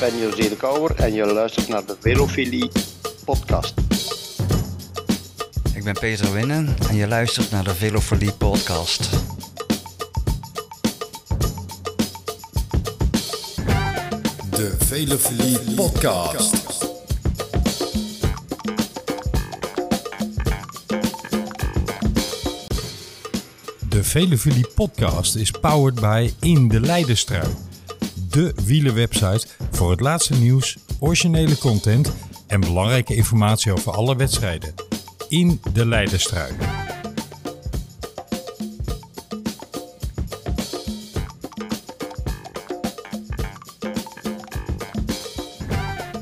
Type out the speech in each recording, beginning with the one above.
ben José de Kouwer en je luistert naar de Velofilie podcast. Ik ben Peter Winnen en je luistert naar de Velofilie podcast. De Velofilie podcast. De Velofilie podcast is powered by In de Leidenstrui. De wielerwebsite voor het laatste nieuws, originele content en belangrijke informatie over alle wedstrijden. In de Leidenstrui.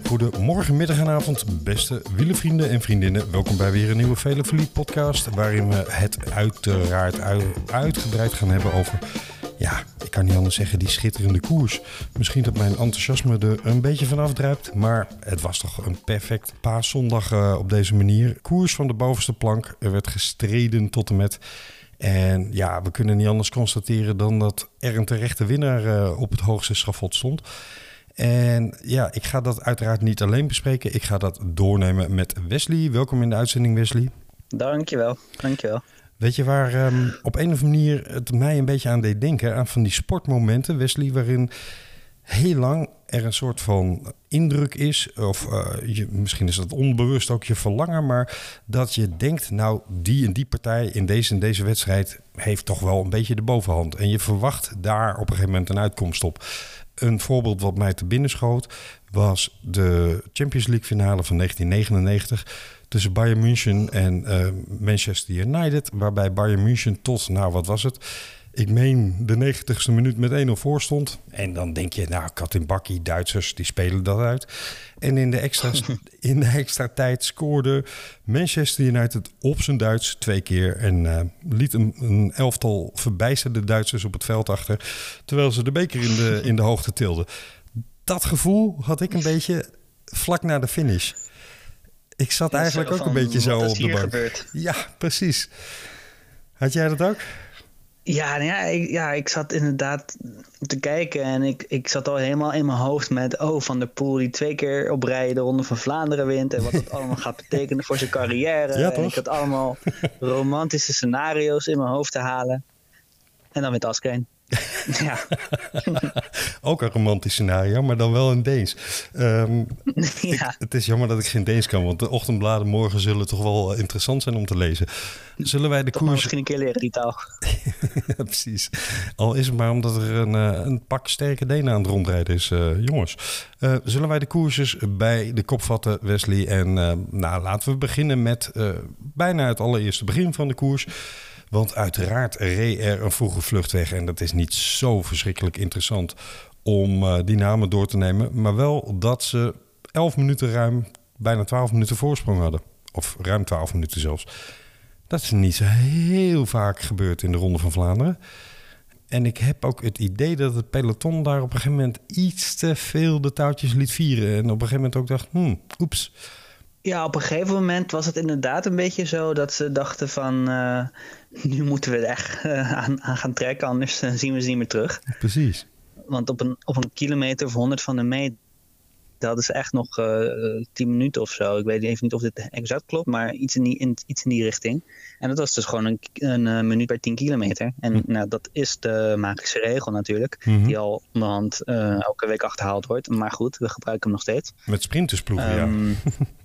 Goedemorgen, middag en avond, beste wielervrienden en vriendinnen. Welkom bij weer een nieuwe Velofilie podcast, waarin we het uiteraard uitgebreid gaan hebben over, kan niet anders zeggen, die schitterende koers. Misschien dat mijn enthousiasme er een beetje van afdruipt, maar het was toch een perfect paaszondag uh, op deze manier. Koers van de bovenste plank, er werd gestreden tot en met... En ja, we kunnen niet anders constateren dan dat er een terechte winnaar uh, op het hoogste schafot stond. En ja, ik ga dat uiteraard niet alleen bespreken. Ik ga dat doornemen met Wesley. Welkom in de uitzending, Wesley. Dankjewel, dankjewel. Weet je waar um, op een of andere manier het mij een beetje aan deed denken? Aan van die sportmomenten, Wesley, waarin heel lang er een soort van indruk is, of uh, je, misschien is dat onbewust ook je verlangen, maar dat je denkt, nou, die en die partij in deze en deze wedstrijd heeft toch wel een beetje de bovenhand. En je verwacht daar op een gegeven moment een uitkomst op. Een voorbeeld wat mij te binnen schoot was de Champions League finale van 1999 tussen Bayern München en uh, Manchester United. Waarbij Bayern München tot, nou wat was het? Ik meen de 90ste minuut met 1-0 voor stond. En dan denk je, nou, Katimbakki, Duitsers, die spelen dat uit. En in de, extra, in de extra tijd scoorde Manchester United op zijn Duits twee keer. En uh, liet een, een, elftal verbijsterde Duitsers op het veld achter. Terwijl ze de beker in de, in de hoogte tilden. Dat gevoel had ik een beetje vlak na de finish. Ik zat eigenlijk ook een beetje zo op de bank. Gebeurd? Ja, precies. Had jij dat ook? Ja, nou ja, ik, ja, ik zat inderdaad te kijken en ik, ik zat al helemaal in mijn hoofd met... oh, Van der Poel die twee keer op rij de Ronde van Vlaanderen wint... en wat dat allemaal gaat betekenen voor zijn carrière. Ja, en ik had allemaal romantische scenario's in mijn hoofd te halen. En dan wint Askreen. ja. Ook een romantisch scenario, maar dan wel in Deens. Um, ja. ik, het is jammer dat ik geen Deens kan, want de ochtendbladen morgen zullen toch wel interessant zijn om te lezen. Zullen wij de Toch koers... misschien een keer leren die taal. ja, precies. Al is het maar omdat er een, uh, een pak sterke Denen aan het rondrijden is. Uh, jongens, uh, zullen wij de koersjes bij de kop vatten, Wesley? En nou, laten we beginnen met bijna het allereerste begin van de koers. Want uiteraard reed er een vroege vlucht weg. En dat is niet zo verschrikkelijk interessant om uh, die namen door te nemen. Maar wel dat ze 11 minuten ruim, bijna 12 minuten voorsprong hadden. Of ruim 12 minuten zelfs. Dat is niet zo heel vaak gebeurd in de Ronde van Vlaanderen. En ik heb ook het idee dat het peloton daar op een gegeven moment iets te veel de touwtjes liet vieren. En op een gegeven moment ook dacht, hmm, oeps. Ja, op een gegeven moment was het inderdaad een beetje zo dat ze dachten van... Uh, nu moeten we er echt aan, aan, gaan trekken, anders uh, zien we ze niet meer terug. Precies. Want op een, op een kilometer of honderd van de meet hadden ze echt nog tien minuten of zo. Ik weet even niet of dit exact klopt, maar iets in die, in, iets in die richting. En dat was dus gewoon een, een minuut per 10 kilometer. En hm. nou, dat is de magische regel natuurlijk. -hmm. die al onderhand elke week achterhaald wordt. Maar goed, we gebruiken hem nog steeds. Met sprintersploegen, um, ja.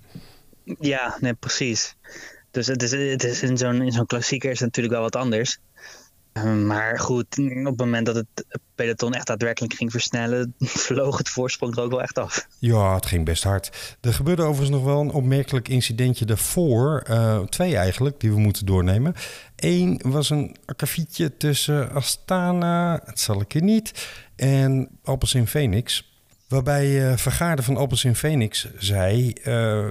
Ja, nee, precies. Dus het is, het is in zo'n zo'n klassieker is het natuurlijk wel wat anders. Um, maar goed, op het moment dat het peloton echt daadwerkelijk ging versnellen, vloog het voorsprong er ook wel echt af. Ja, het ging best hard. Er gebeurde overigens nog wel een opmerkelijk incidentje daarvoor. Uh, twee eigenlijk, die we moeten doornemen. Eén was een akkefietje tussen Astana, het zal ik je niet, en Alpes in Phoenix. Waarbij uh, Vergaarde van Appels in Phoenix zei... Uh,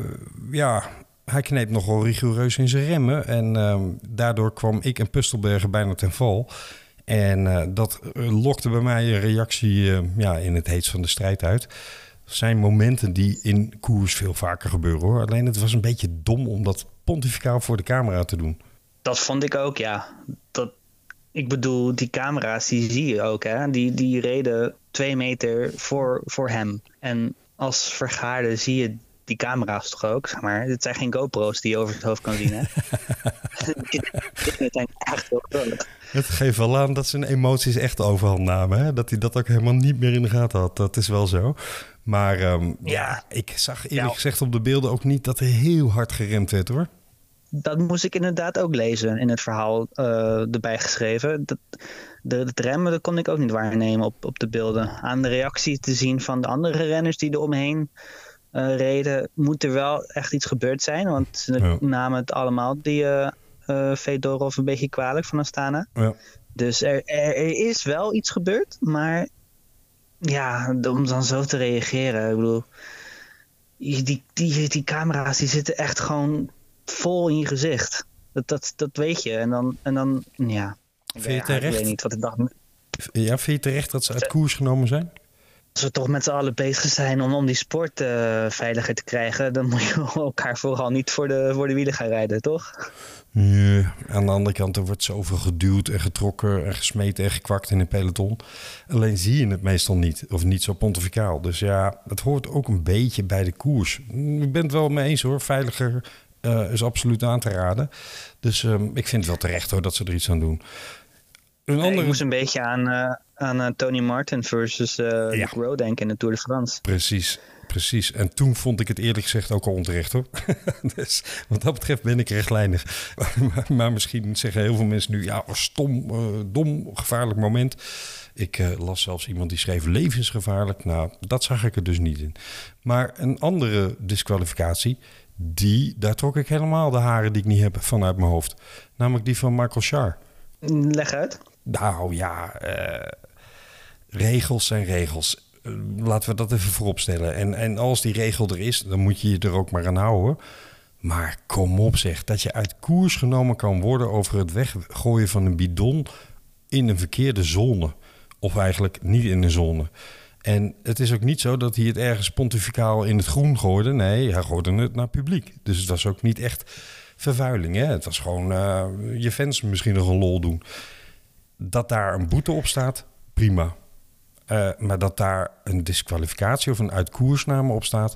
ja, hij kneep nogal rigoureus in zijn remmen. En uh, daardoor kwam ik en Pustelberger bijna ten val. En uh, dat lokte bij mij een reactie uh, ja, in het heetst van de strijd uit. Zijn momenten die in koers veel vaker gebeuren hoor. Alleen het was een beetje dom om dat pontificaal voor de camera te doen. Dat vond ik ook, ja. Dat, ik bedoel, die camera's die zie je ook. Hè? Die, die reden twee meter voor, voor hem. En als vergaarde zie je die camera's toch ook, zeg maar. Het zijn geen GoPro's die je over het hoofd kan zien, hè? Het zijn echt heel groot. Het geeft wel aan dat zijn emoties echt overhand namen. Hè? Dat hij dat ook helemaal niet meer in de gaten had. Dat is wel zo. Maar ehm, ja. Ja. ik zag eerlijk Ja. gezegd op de beelden ook niet dat er heel hard geremd werd hoor. Dat moest ik inderdaad ook lezen in het verhaal eh, erbij geschreven. Dat, de, het remmen dat kon ik ook niet waarnemen op, op de beelden. Aan de reactie te zien van de andere renners die er omheen eh, reden, moet er wel echt iets gebeurd zijn. Want ze Ja. namen het allemaal, die eh eh, Fedorov, een beetje kwalijk van Astana. Ja. Dus er, er, er is wel iets gebeurd, maar ja, om dan zo te reageren, ik bedoel, die, die, die, camera's die zitten echt gewoon vol in je gezicht. Dat, dat, dat weet je. En dan, en dan ja. Vind je Ja, ik terecht? weet niet wat ik dacht. Ja, vind je terecht dat ze uit koers genomen zijn? Als we toch met z'n allen bezig zijn om, om die sport eh, veiliger te krijgen, dan moet je elkaar vooral niet voor de, voor de wielen gaan rijden, toch? Ja, aan de andere kant, er wordt zoveel geduwd en getrokken en gesmeten en gekwakt in een peloton. Alleen zie je het meestal niet, of niet zo pontificaal. Dus ja, het hoort ook een beetje bij de koers. Ik ben het wel mee eens hoor, veiliger eh, is absoluut aan te raden. Dus ehm, ik vind het wel terecht hoor dat ze er iets aan doen. Een Ik andere... moest een beetje aan, eh, aan eh, Tony Martin versus eh Ja. Rowe denken in de Tour de France. Precies, precies. En toen vond ik het eerlijk gezegd ook al onterecht hoor. dus wat dat betreft ben ik rechtlijnig. maar, maar misschien zeggen heel veel mensen nu, ja, stom, dom, gevaarlijk moment. Ik las zelfs iemand die schreef levensgevaarlijk. Nou, dat zag ik er dus niet in. Maar een andere disqualificatie, die, daar trok ik helemaal de haren die ik niet heb vanuit mijn hoofd. Namelijk die van Michael Schar. Leg uit. Nou ja, eh, regels zijn regels. Eh, laten we dat even vooropstellen. En, en als die regel er is, dan moet je je er ook maar aan houden. Maar kom op zeg, dat je uit koers genomen kan worden over het weggooien van een bidon in een verkeerde zone. Of eigenlijk niet in een zone. En het is ook niet zo dat hij het ergens pontificaal in het groen gooide. Nee, hij gooide het naar publiek. Dus het was ook niet echt vervuiling. Hè? Het was gewoon eh, je fans misschien nog een lol doen. Dat daar een boete op staat, prima. Eh, maar dat daar een disqualificatie of een uitkoersname op staat...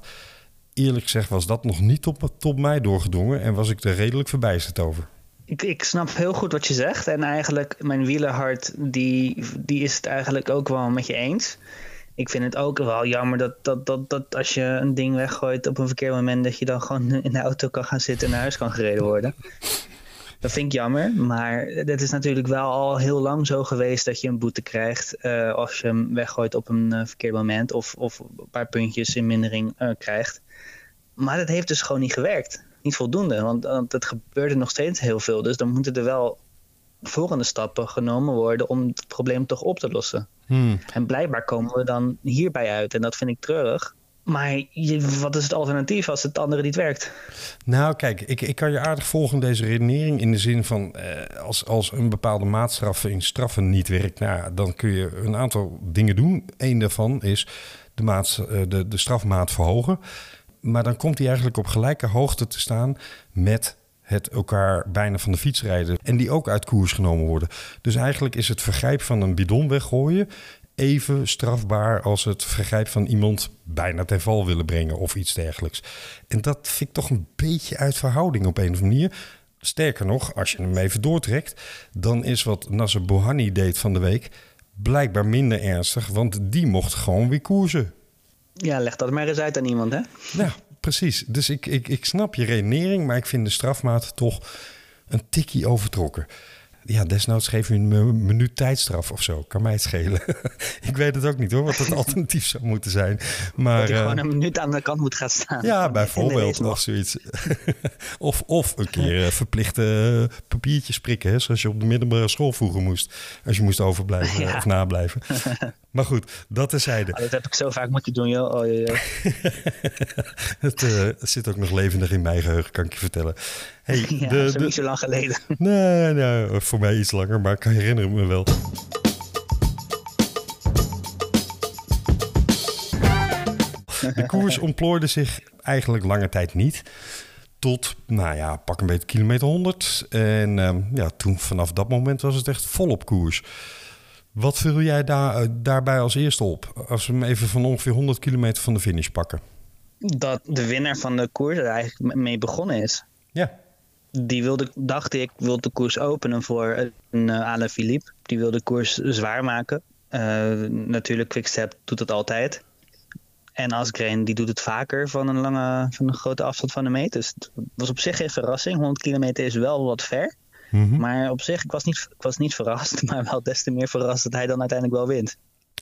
eerlijk gezegd was dat nog niet op, tot mij doorgedrongen... en was ik er redelijk verbijsterd over. Ik, ik snap heel goed wat je zegt. En eigenlijk, mijn wielerhart, die, die is het eigenlijk ook wel met je eens. Ik vind het ook wel jammer dat, dat, dat, dat als je een ding weggooit op een verkeerd moment, dat je dan gewoon in de auto kan gaan zitten en naar huis kan gereden worden. Dat vind ik jammer, maar het is natuurlijk wel al heel lang zo geweest dat je een boete krijgt eh, als je hem weggooit op een eh, verkeerd moment of, of een paar puntjes in mindering eh, krijgt. Maar dat heeft dus gewoon niet gewerkt. Niet voldoende, want, want het gebeurde nog steeds heel veel. Dus dan moeten er wel volgende stappen genomen worden om het probleem toch op te lossen. En blijkbaar komen we dan hierbij uit en dat vind ik treurig. Maar wat is het alternatief als het andere niet werkt? Nou, kijk, ik, ik kan je aardig volgen deze redenering. In de zin van, eh, als, als een bepaalde maatstraf in straffen niet werkt, nou, dan kun je een aantal dingen doen. Eén daarvan is de, maat, eh, de, de strafmaat verhogen. Maar dan komt hij eigenlijk op gelijke hoogte te staan met het elkaar bijna van de fiets rijden. En die ook uit koers genomen worden. Dus eigenlijk is het vergrijp van een bidon weggooien even strafbaar als het vergrijp van iemand bijna ten val willen brengen of iets dergelijks. En dat vind ik toch een beetje uit verhouding op een of andere manier. Sterker nog, als je hem even doortrekt, dan is wat Nasser Bohani deed van de week blijkbaar minder ernstig, want die mocht gewoon weer koersen. Ja, leg dat maar eens uit aan iemand, hè? Ja, precies. Dus ik, ik, ik snap je redenering, maar ik vind de strafmaat toch een tikkie overtrokken. Ja, desnoods geef je een mi- minuut tijdstraf of zo. Kan mij het schelen. ik weet het ook niet hoor, wat het alternatief zou moeten zijn. Maar, dat hij eh, gewoon een minuut aan de kant moet gaan staan. ja, bijvoorbeeld of zoiets. of, of een keer eh, verplichte papiertjes prikken, hè, zoals je op de middelbare school vroeger moest. Als je moest overblijven Ja. of nablijven. maar goed, dat terzijde. Oh, dat heb ik zo vaak moeten doen, joh. Oh, joh, joh. Het, eh, het zit ook nog levendig in mijn geheugen, kan ik je vertellen. Hey, Ja, de, de- niet zo lang geleden. Nee, nee, voor mij iets langer, maar ik kan herinneren me wel. De koers ontplooide zich eigenlijk lange tijd niet. Tot, nou ja, pak een beetje kilometer 100. En ehm, ja, toen vanaf dat moment was het echt volop koers. Wat viel jij daar, eh, daarbij als eerste op? Als we hem even van ongeveer 100 kilometer van de finish pakken. Dat de winnaar van de koers er eigenlijk mee begonnen is. Ja. Die wilde, dacht ik, wilde de koers openen voor een uh, Alain Philippe. Die wilde de koers zwaar maken. Uh, natuurlijk, Quickstep doet het altijd. En Asgreen die doet het vaker van een lange, van een grote afstand van de meet. Dus het was op zich geen verrassing. 100 kilometer is wel wat ver. Mm -hmm. Maar op zich, ik was, niet, ik was niet verrast. Maar wel des te meer verrast dat hij dan uiteindelijk wel wint.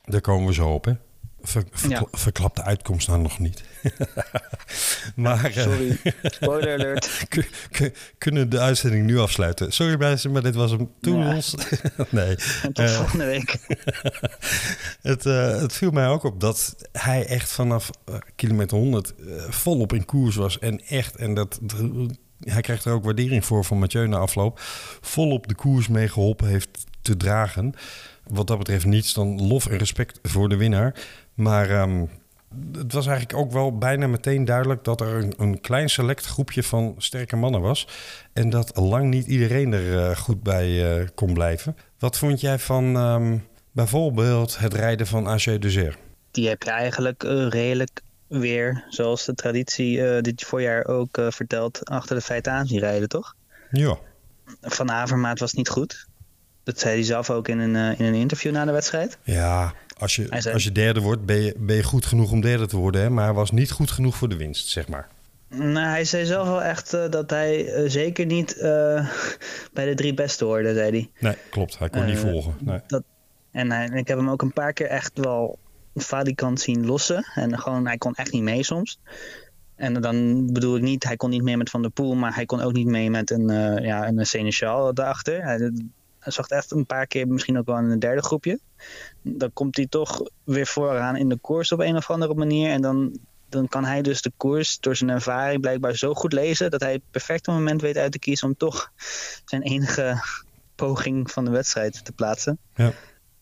Daar komen we zo op, hè? Ver, verkla ja. Verklap de uitkomst nou nog niet. maar, ja, sorry, spoiler alert. kunnen de uitzending nu afsluiten? Sorry mensen, maar dit was hem toen ja. nee. En tot uh, volgende week. het, uh, het viel mij ook op dat hij echt vanaf uh, kilometer 100 volop in koers was. En echt, en dat, hij krijgt er ook waardering voor van Mathieu na afloop. Volop de koers mee geholpen heeft te dragen. Wat dat betreft niets dan lof en respect voor de winnaar. Maar um, het was eigenlijk ook wel bijna meteen duidelijk dat er een, een, klein select groepje van sterke mannen was. En dat lang niet iedereen er uh, goed bij uh, kon blijven. Wat vond jij van um, bijvoorbeeld het rijden van AG Dezer? Die heb je eigenlijk uh, redelijk weer, zoals de traditie dit voorjaar ook vertelt, achter de feiten aan zien rijden, toch? Ja. Van Avermaat was niet goed. Dat zei hij zelf ook in een, in een interview na de wedstrijd. Ja, als je, zei, als je derde wordt, ben je, ben je goed genoeg om derde te worden. Hè? Maar hij was niet goed genoeg voor de winst, zeg maar. Nou, hij zei zelf wel echt uh, dat hij uh, zeker niet bij de drie beste hoorde, zei hij. Nee, klopt. Hij kon niet volgen. Nee. Dat, en hij, ik heb hem ook een paar keer echt wel falikant zien lossen. En gewoon, hij kon echt niet mee soms. En dan bedoel ik niet, hij kon niet mee met Van der Poel, maar hij kon ook niet mee met een, ja, een Seneschal daarachter. Hij zag echt een paar keer misschien ook wel in een derde groepje. Dan komt hij toch weer vooraan in de koers op een of andere manier. En dan, dan kan hij dus de koers door zijn ervaring blijkbaar zo goed lezen... dat hij het perfecte moment weet uit te kiezen om toch zijn enige poging van de wedstrijd te plaatsen. Ja,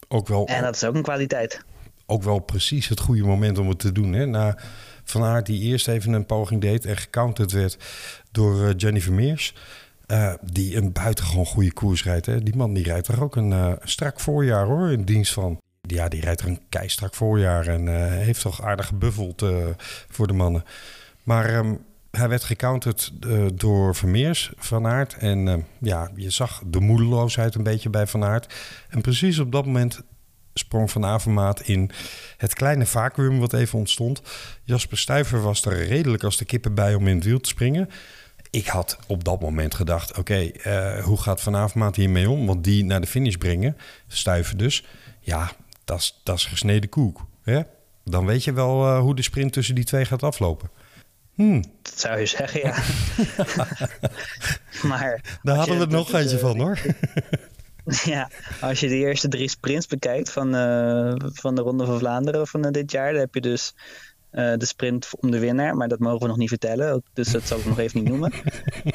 ook wel... En dat is ook een kwaliteit. Ook wel precies het goede moment om het te doen. Hè? Na Van Aert die eerst even een poging deed en gecounterd werd door uh, Jenny Vermeers... Uh, die een buitengewoon goede koers rijdt. Hè? Die man die rijdt er ook een uh, strak voorjaar hoor, in dienst van. Ja, die rijdt er een keistrak voorjaar en uh, heeft toch aardig gebuffeld voor de mannen. Maar um, hij werd gecounterd door Vermeers, Van Aert. En ja, je zag de moedeloosheid een beetje bij Van Aert. En precies op dat moment sprong Van Avermaat in het kleine vacuüm wat even ontstond. Jasper Stuyver was er redelijk als de kippen bij om in het wiel te springen ik had op dat moment gedacht: oké, okay, uh, hoe gaat Van Avermaat hiermee om? Want die naar de finish brengen, stuiven dus. Ja, dat is gesneden koek. Hè? Dan weet je wel uh, hoe de sprint tussen die twee gaat aflopen. Hmm. Dat zou je zeggen, ja. maar daar hadden we het nog eentje van, hoor. ja, als je de eerste drie sprints bekijkt van, uh, van de Ronde van Vlaanderen van dit jaar, dan heb je dus uh, de sprint om de winnaar, maar dat mogen we nog niet vertellen, dus dat zal ik nog even niet noemen.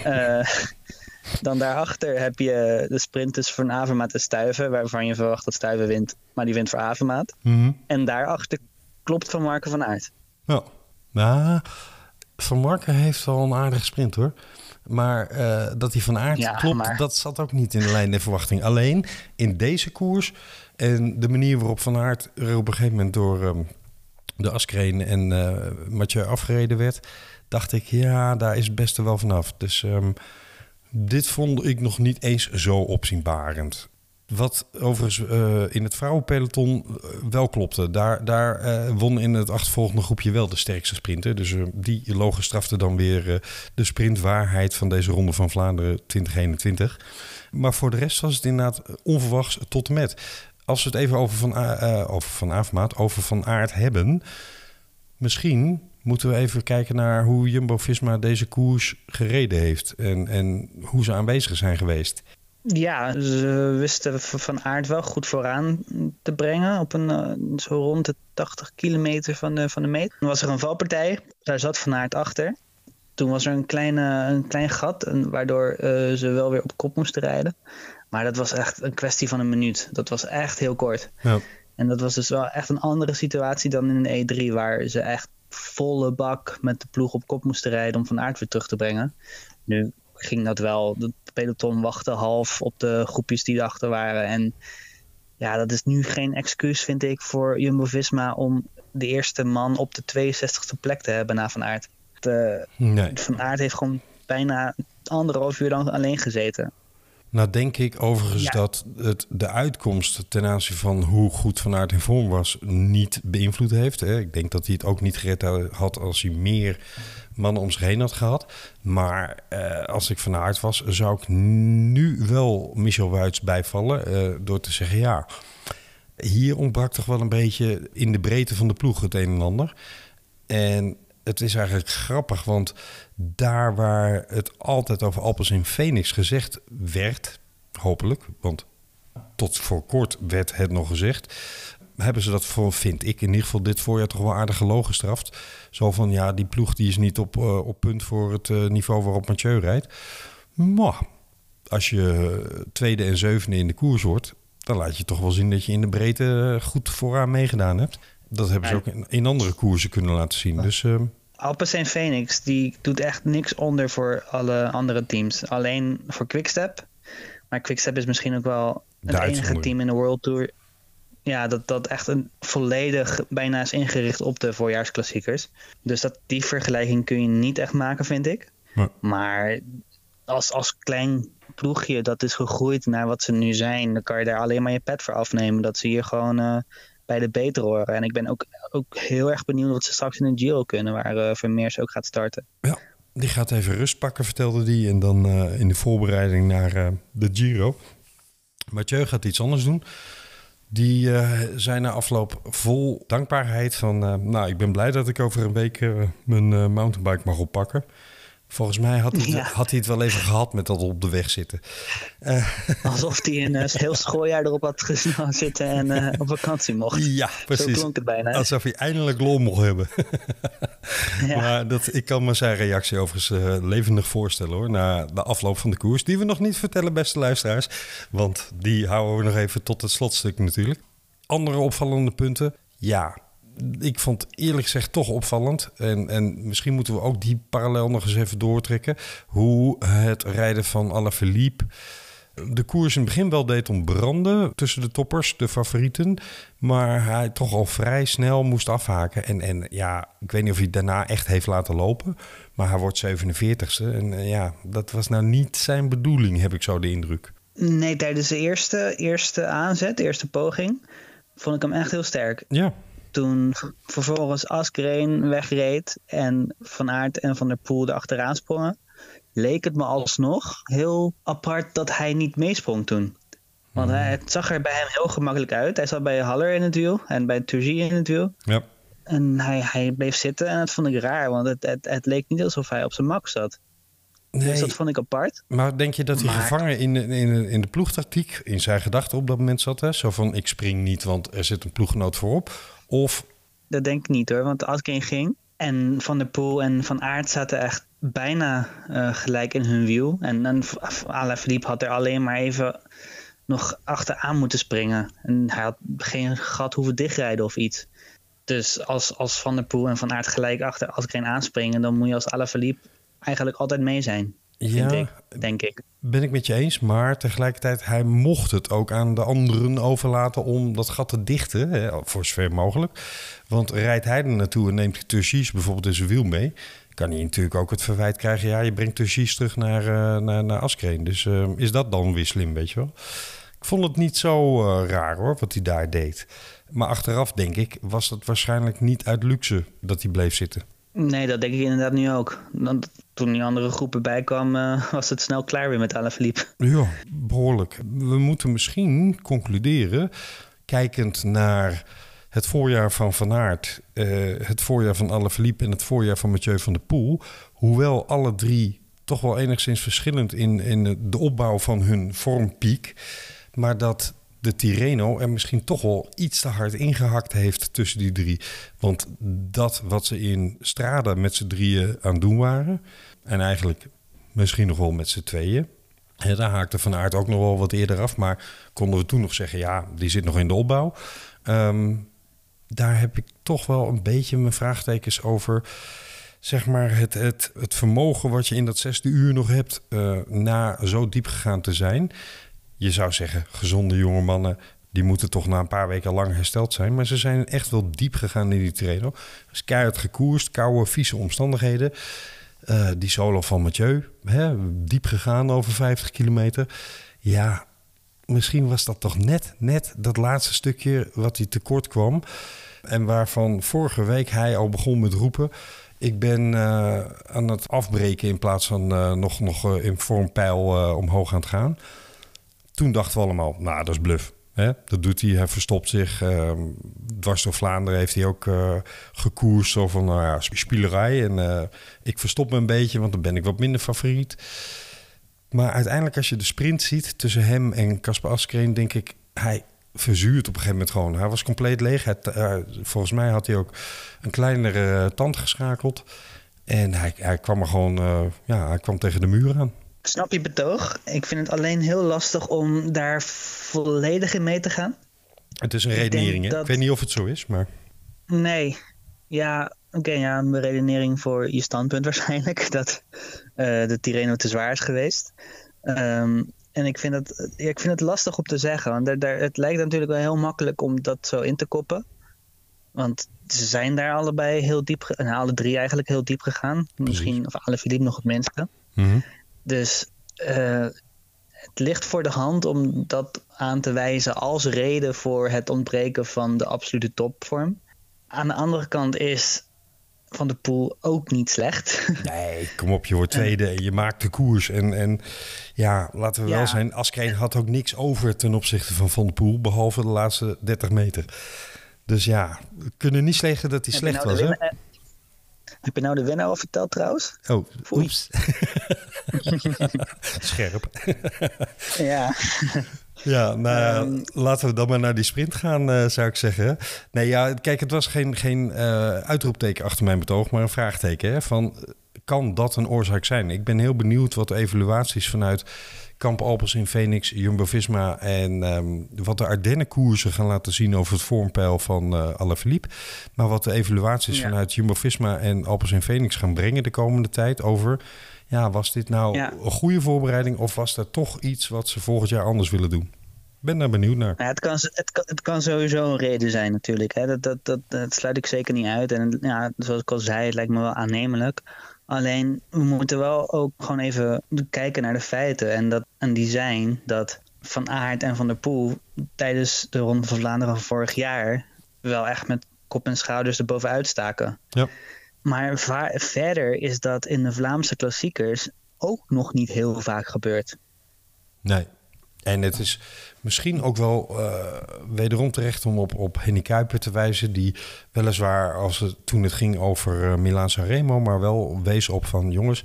Uh, dan daarachter heb je de sprint tussen Van Avermaat en Stuiven, waarvan je verwacht dat Stuiven wint, maar die wint voor Avermaat. Mm -hmm. En daarachter klopt Van Marken van Aert. Ja, nou, Van Marken heeft wel een aardige sprint hoor. Maar uh, dat hij van aard ja, klopt, maar... dat zat ook niet in de lijn der verwachting. Alleen in deze koers en de manier waarop Van Aert er op een gegeven moment door um, de Askreen en uh, Mathieu afgereden werd, dacht ik, ja, daar is het beste wel vanaf. Dus um, dit vond ik nog niet eens zo opzienbarend. Wat overigens uh, in het vrouwenpeloton wel klopte. Daar, daar won in het achtervolgende groepje wel de sterkste sprinter. Dus die logen strafte dan weer de sprintwaarheid van deze ronde van Vlaanderen 2021. Maar voor de rest was het inderdaad onverwachts tot en met als we het even over Van, uh, over van Avermaat, over Van hebben... misschien moeten we even kijken naar hoe Jumbo-Visma deze koers gereden heeft... En, en hoe ze aanwezig zijn geweest. Ja, ze wisten Van Aert wel goed vooraan te brengen... op een uh, zo rond de 80 kilometer van de, van de meet. Toen was er een valpartij, daar zat Van Aert achter... Toen was er een, kleine, een klein gat, waardoor uh, ze wel weer op kop moesten rijden. Maar dat was echt een kwestie van een minuut. Dat was echt heel kort. Ja. En dat was dus wel echt een andere situatie dan in een E3, waar ze echt volle bak met de ploeg op kop moesten rijden om Van Aert weer terug te brengen. Nu ging dat wel. De peloton wachtte half op de groepjes die erachter waren. En ja, dat is nu geen excuus, vind ik, voor Jumbo-Visma om de eerste man op de 62e plek te hebben na Van Aert. De, Nee. Van Aert heeft gewoon bijna anderhalf uur lang alleen gezeten. Nou denk ik overigens Ja. dat het de uitkomst ten aanzien van hoe goed Van Aert in vorm was niet beïnvloed heeft. Hè. Ik denk dat hij het ook niet gered had als hij meer mannen om zich heen had gehad. Maar eh, als ik Van Aert was, zou ik nu wel Michel Wuits bijvallen eh, door te zeggen ja. Hier ontbrak toch wel een beetje in de breedte van de ploeg het een en ander. En het is eigenlijk grappig, want daar waar het altijd over Alpes in Phoenix gezegd werd, hopelijk, want tot voor kort werd het nog gezegd, hebben ze dat voor, vind ik, in ieder geval dit voorjaar toch wel aardig gelogen gestraft. Zo van, ja, die ploeg die is niet op, eh, op punt voor het eh, niveau waarop Mathieu rijdt. Maar als je tweede en zevende in de koers wordt, dan laat je toch wel zien dat je in de breedte goed vooraan meegedaan hebt. Dat hebben ze ook in, andere koersen kunnen laten zien. Dus eh, Alpes en Phoenix, die doet echt niks onder voor alle andere teams. Alleen voor Quickstep. Maar Quickstep is misschien ook wel het enige team in de World Tour. Ja, dat, dat echt een volledig bijna is ingericht op de voorjaarsklassiekers. Dus dat, die vergelijking kun je niet echt maken, vind ik. Maar als, als klein ploegje dat is gegroeid naar wat ze nu zijn, dan kan je daar alleen maar je pet voor afnemen. Dat ze hier gewoon eh, bij de beter horen. En ik ben ook, ook heel erg benieuwd wat ze straks in de Giro kunnen, waar eh, Vermeers ook gaat starten. Ja, die gaat even rust pakken, vertelde die. En dan eh, in de voorbereiding naar eh, de Giro. Mathieu gaat iets anders doen. Die zei na afloop vol dankbaarheid van... nou, ik ben blij dat ik over een week mijn mountainbike mag oppakken. Volgens mij had hij, Ja. had hij het wel even gehad met dat op de weg zitten. Alsof hij een eh, heel schooljaar erop had gezien zitten en eh, op vakantie mocht. Ja, Zo precies. klonk het bijna. hè? Alsof hij eindelijk lol mocht hebben. Ja. Maar dat, ik kan me zijn reactie overigens eh, levendig voorstellen hoor. Na de afloop van de koers. Die we nog niet vertellen, beste luisteraars. Want die houden we nog even tot het slotstuk natuurlijk. Andere opvallende punten. Ja, ik vond eerlijk gezegd toch opvallend. En, en misschien moeten we ook die parallel nog eens even doortrekken. Hoe het rijden van Alaphilippe de koers in het begin wel deed ontbranden tussen de toppers, de favorieten. Maar hij toch al vrij snel moest afhaken. En, en ja, ik weet niet of hij daarna echt heeft laten lopen. Maar hij wordt 47ste. En eh, ja, dat was nou niet zijn bedoeling, heb ik zo de indruk. Nee, tijdens de eerste, eerste aanzet, de eerste poging, vond ik hem echt heel sterk. Ja, Toen vervolgens Askreen wegreed en Van Aert en Van der Poel erachteraan sprongen, leek het me alsnog heel apart dat hij niet meesprong toen. Want hij, het zag er bij hem heel gemakkelijk uit. Hij zat bij Haller in het wiel en bij Turgie in het wiel. ja. En hij, hij bleef zitten en dat vond ik raar, want het, het, het leek niet alsof hij op zijn mak zat. Dus Nee, dat vond ik apart. maar denk je dat hij Maar- gevangen in de, in, in de ploegtactiek, in zijn gedachten op dat moment zat? Hè? Zo van, ik spring niet, want er zit een ploeggenoot voorop. Of, Dat denk ik niet hoor, want Askreen ging. En Van der Poel en Van Aert zaten echt bijna eh, gelijk in hun wiel. En, en Alaphilippe had er alleen maar even nog achteraan moeten springen. En hij had geen gat hoeven dichtrijden of iets. Dus als, als Van der Poel en Van Aert gelijk achter Askreen aanspringen... dan moet je als Alaphilippe eigenlijk altijd mee zijn, ja, ik, denk ik. Ben ik met je eens, maar tegelijkertijd, hij mocht het ook aan de anderen overlaten om dat gat te dichten, hè, voor zover mogelijk. Want rijdt hij er naartoe en neemt Turgis bijvoorbeeld in zijn wiel mee, kan hij natuurlijk ook het verwijt krijgen, ja, je brengt Turgis terug naar, eh, naar, naar Askreen. Dus eh, is dat dan weer slim, weet je wel? Ik vond het niet zo eh, raar hoor, wat hij daar deed. Maar achteraf, denk ik, was het waarschijnlijk niet uit luxe dat hij bleef zitten. Nee, dat denk ik inderdaad nu ook. Toen die andere groepen bijkwamen, eh, was het snel klaar weer met Alaphilippe. Ja, behoorlijk. We moeten misschien concluderen, kijkend naar het voorjaar van Van Aert, eh, het voorjaar van Alaphilippe en het voorjaar van Mathieu van der Poel, hoewel alle drie toch wel enigszins verschillend in, in de opbouw van hun vormpiek, maar dat de Tirreno er misschien toch wel iets te hard ingehakt heeft tussen die drie. Want dat wat ze in Strada met z'n drieën aan het doen waren, en eigenlijk misschien nog wel met z'n tweeën, Hè, daar haakte Van Aert ook nog wel wat eerder af. Maar konden we toen nog zeggen, ja, die zit nog in de opbouw. Ehm, daar heb ik toch wel een beetje mijn vraagtekens over. Zeg maar het, het, het vermogen wat je in dat zesde uur nog hebt uh, na zo diep gegaan te zijn. Je zou zeggen, gezonde jonge mannen, die moeten toch na een paar weken lang hersteld zijn. Maar ze zijn echt wel diep gegaan in die trainer. Dus keihard gekoerst, koude, vieze omstandigheden. Uh, die solo van Mathieu, hè, diep gegaan over 50 kilometer. Ja, misschien was dat toch net, net dat laatste stukje wat hij tekort kwam. En waarvan vorige week hij al begon met roepen. Ik ben uh, aan het afbreken in plaats van uh, nog, nog in vormpijl omhoog aan het gaan. Toen dachten we allemaal, nou, dat is bluff. Hè? Dat doet hij, hij verstopt zich. Ehm, dwars door Vlaanderen heeft hij ook gekoerst. Zo van, nou ja, spielerij. En ik verstop me een beetje, want dan ben ik wat minder favoriet. Maar uiteindelijk als je de sprint ziet tussen hem en Casper Askreen... denk ik, hij verzuurt op een gegeven moment gewoon. Hij was compleet leeg. Uh, volgens mij had hij ook een kleinere uh, tand geschakeld. En hij, hij kwam er gewoon, uh, ja, hij kwam tegen de muur aan. Ik snap je betoog. Ik vind het alleen heel lastig om daar volledig in mee te gaan. Het is een redenering, hè? Dat... Ik weet niet of het zo is, maar... Nee. Ja, oké, okay, ja, een redenering voor je standpunt waarschijnlijk. Dat de Tirreno te zwaar is geweest. Um, en ik vind, ja, ik vind het lastig om te zeggen. Want daar, daar, het lijkt natuurlijk wel heel makkelijk om dat zo in te koppen. Want ze zijn daar allebei heel diep, en alle drie eigenlijk heel diep gegaan. Misschien, of alle Philippe nog het minste. Mm-hmm. Dus uh, het ligt voor de hand om dat aan te wijzen als reden voor het ontbreken van de absolute topvorm. Aan de andere kant is van de Poel ook niet slecht. Nee, kom op, je wordt tweede en je maakt de koers. En, en ja, laten we wel zijn, Askreen had ook niks over ten opzichte van Van de Poel, behalve de laatste 30 meter. Dus ja, we kunnen niet zeggen dat hij slecht nou was. Hè? Heb je nou de winnaar al verteld trouwens? Oh, oeps. Scherp. ja. Ja, nou, um, laten we dan maar naar die sprint gaan, uh, zou ik zeggen. Nee, ja, kijk, het was geen, geen uh, uitroepteken achter mijn betoog, maar een vraagteken. Hè, van, kan dat een oorzaak zijn? Ik ben heel benieuwd wat de evaluaties vanuit Kamp Alpes in Phoenix, Jumbo-Visma... en um, wat de Ardennen-koersen gaan laten zien over het vormpeil van uh, Alaphilippe. Maar wat de evaluaties ja. vanuit Jumbo-Visma en Alpes in Phoenix gaan brengen de komende tijd over ja, was dit nou ja. een goede voorbereiding of was er toch iets wat ze volgend jaar anders willen doen? Ik ben daar benieuwd naar. Ja, het, kan, het, kan, het kan sowieso een reden zijn natuurlijk. Hè. Dat, dat, dat, dat sluit ik zeker niet uit. En ja, zoals ik al zei, het lijkt me wel aannemelijk. Alleen, we moeten wel ook gewoon even kijken naar de feiten. En, dat, en die zijn dat Van Aert en Van der Poel tijdens de Ronde van Vlaanderen van vorig jaar... wel echt met kop en schouders erbovenuit staken. Ja. Maar verder is dat in de Vlaamse klassiekers ook nog niet heel vaak gebeurd. Nee. En het is misschien ook wel uh, wederom terecht om op, op Henny Kuiper te wijzen... die weliswaar, als het, toen het ging over uh, Milaan Sanremo... maar wel wees op van jongens,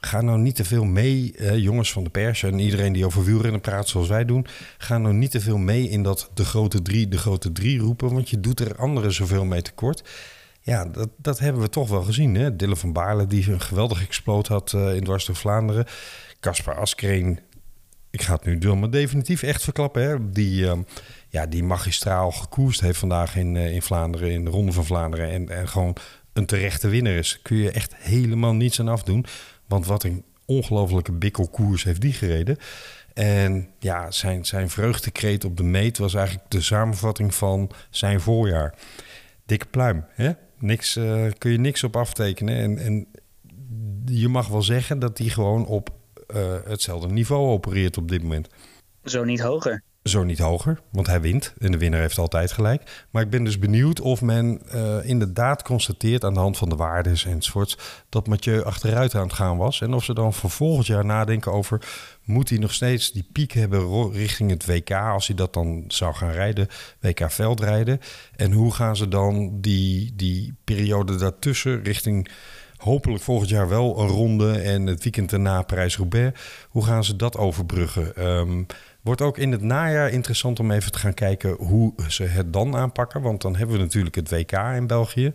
ga nou niet te veel mee... Uh, jongens van de pers en iedereen die over wielrennen praat zoals wij doen... ga nou niet te veel mee in dat de grote drie, de grote drie roepen... want je doet er anderen zoveel mee tekort... Ja, dat, dat hebben we toch wel gezien. Hè? Dylan van Baarle, die een geweldig exploot had uh, in dwars door Vlaanderen. Caspar Askreen, ik ga het nu doen, maar definitief echt verklappen. Hè? Die, uh, ja, die magistraal gekoerst heeft vandaag in, uh, in Vlaanderen, in de Ronde van Vlaanderen. En, en gewoon een terechte winnaar is. Kun je echt helemaal niets aan afdoen. Want wat een ongelofelijke bikkelkoers heeft die gereden. En ja, zijn, zijn vreugdekreet op de meet was eigenlijk de samenvatting van zijn voorjaar. Dikke pluim, hè? Niks, uh, kun je niks op aftekenen. En, en je mag wel zeggen dat hij gewoon op uh, hetzelfde niveau opereert op dit moment. Zo niet hoger. Zo niet hoger, want hij wint. En de winnaar heeft altijd gelijk. Maar ik ben dus benieuwd of men uh, inderdaad constateert aan de hand van de waardes enzovoorts... dat Mathieu achteruit aan het gaan was. En of ze dan voor volgend jaar nadenken over... moet hij nog steeds die piek hebben richting het WK... als hij dat dan zou gaan rijden, WK veldrijden. En hoe gaan ze dan die, die periode daartussen richting hopelijk volgend jaar wel een ronde en het weekend daarna Parijs-Roubaix. Hoe gaan ze dat overbruggen? Um, wordt ook in het najaar interessant om even te gaan kijken hoe ze het dan aanpakken. Want dan hebben we natuurlijk het WK in België.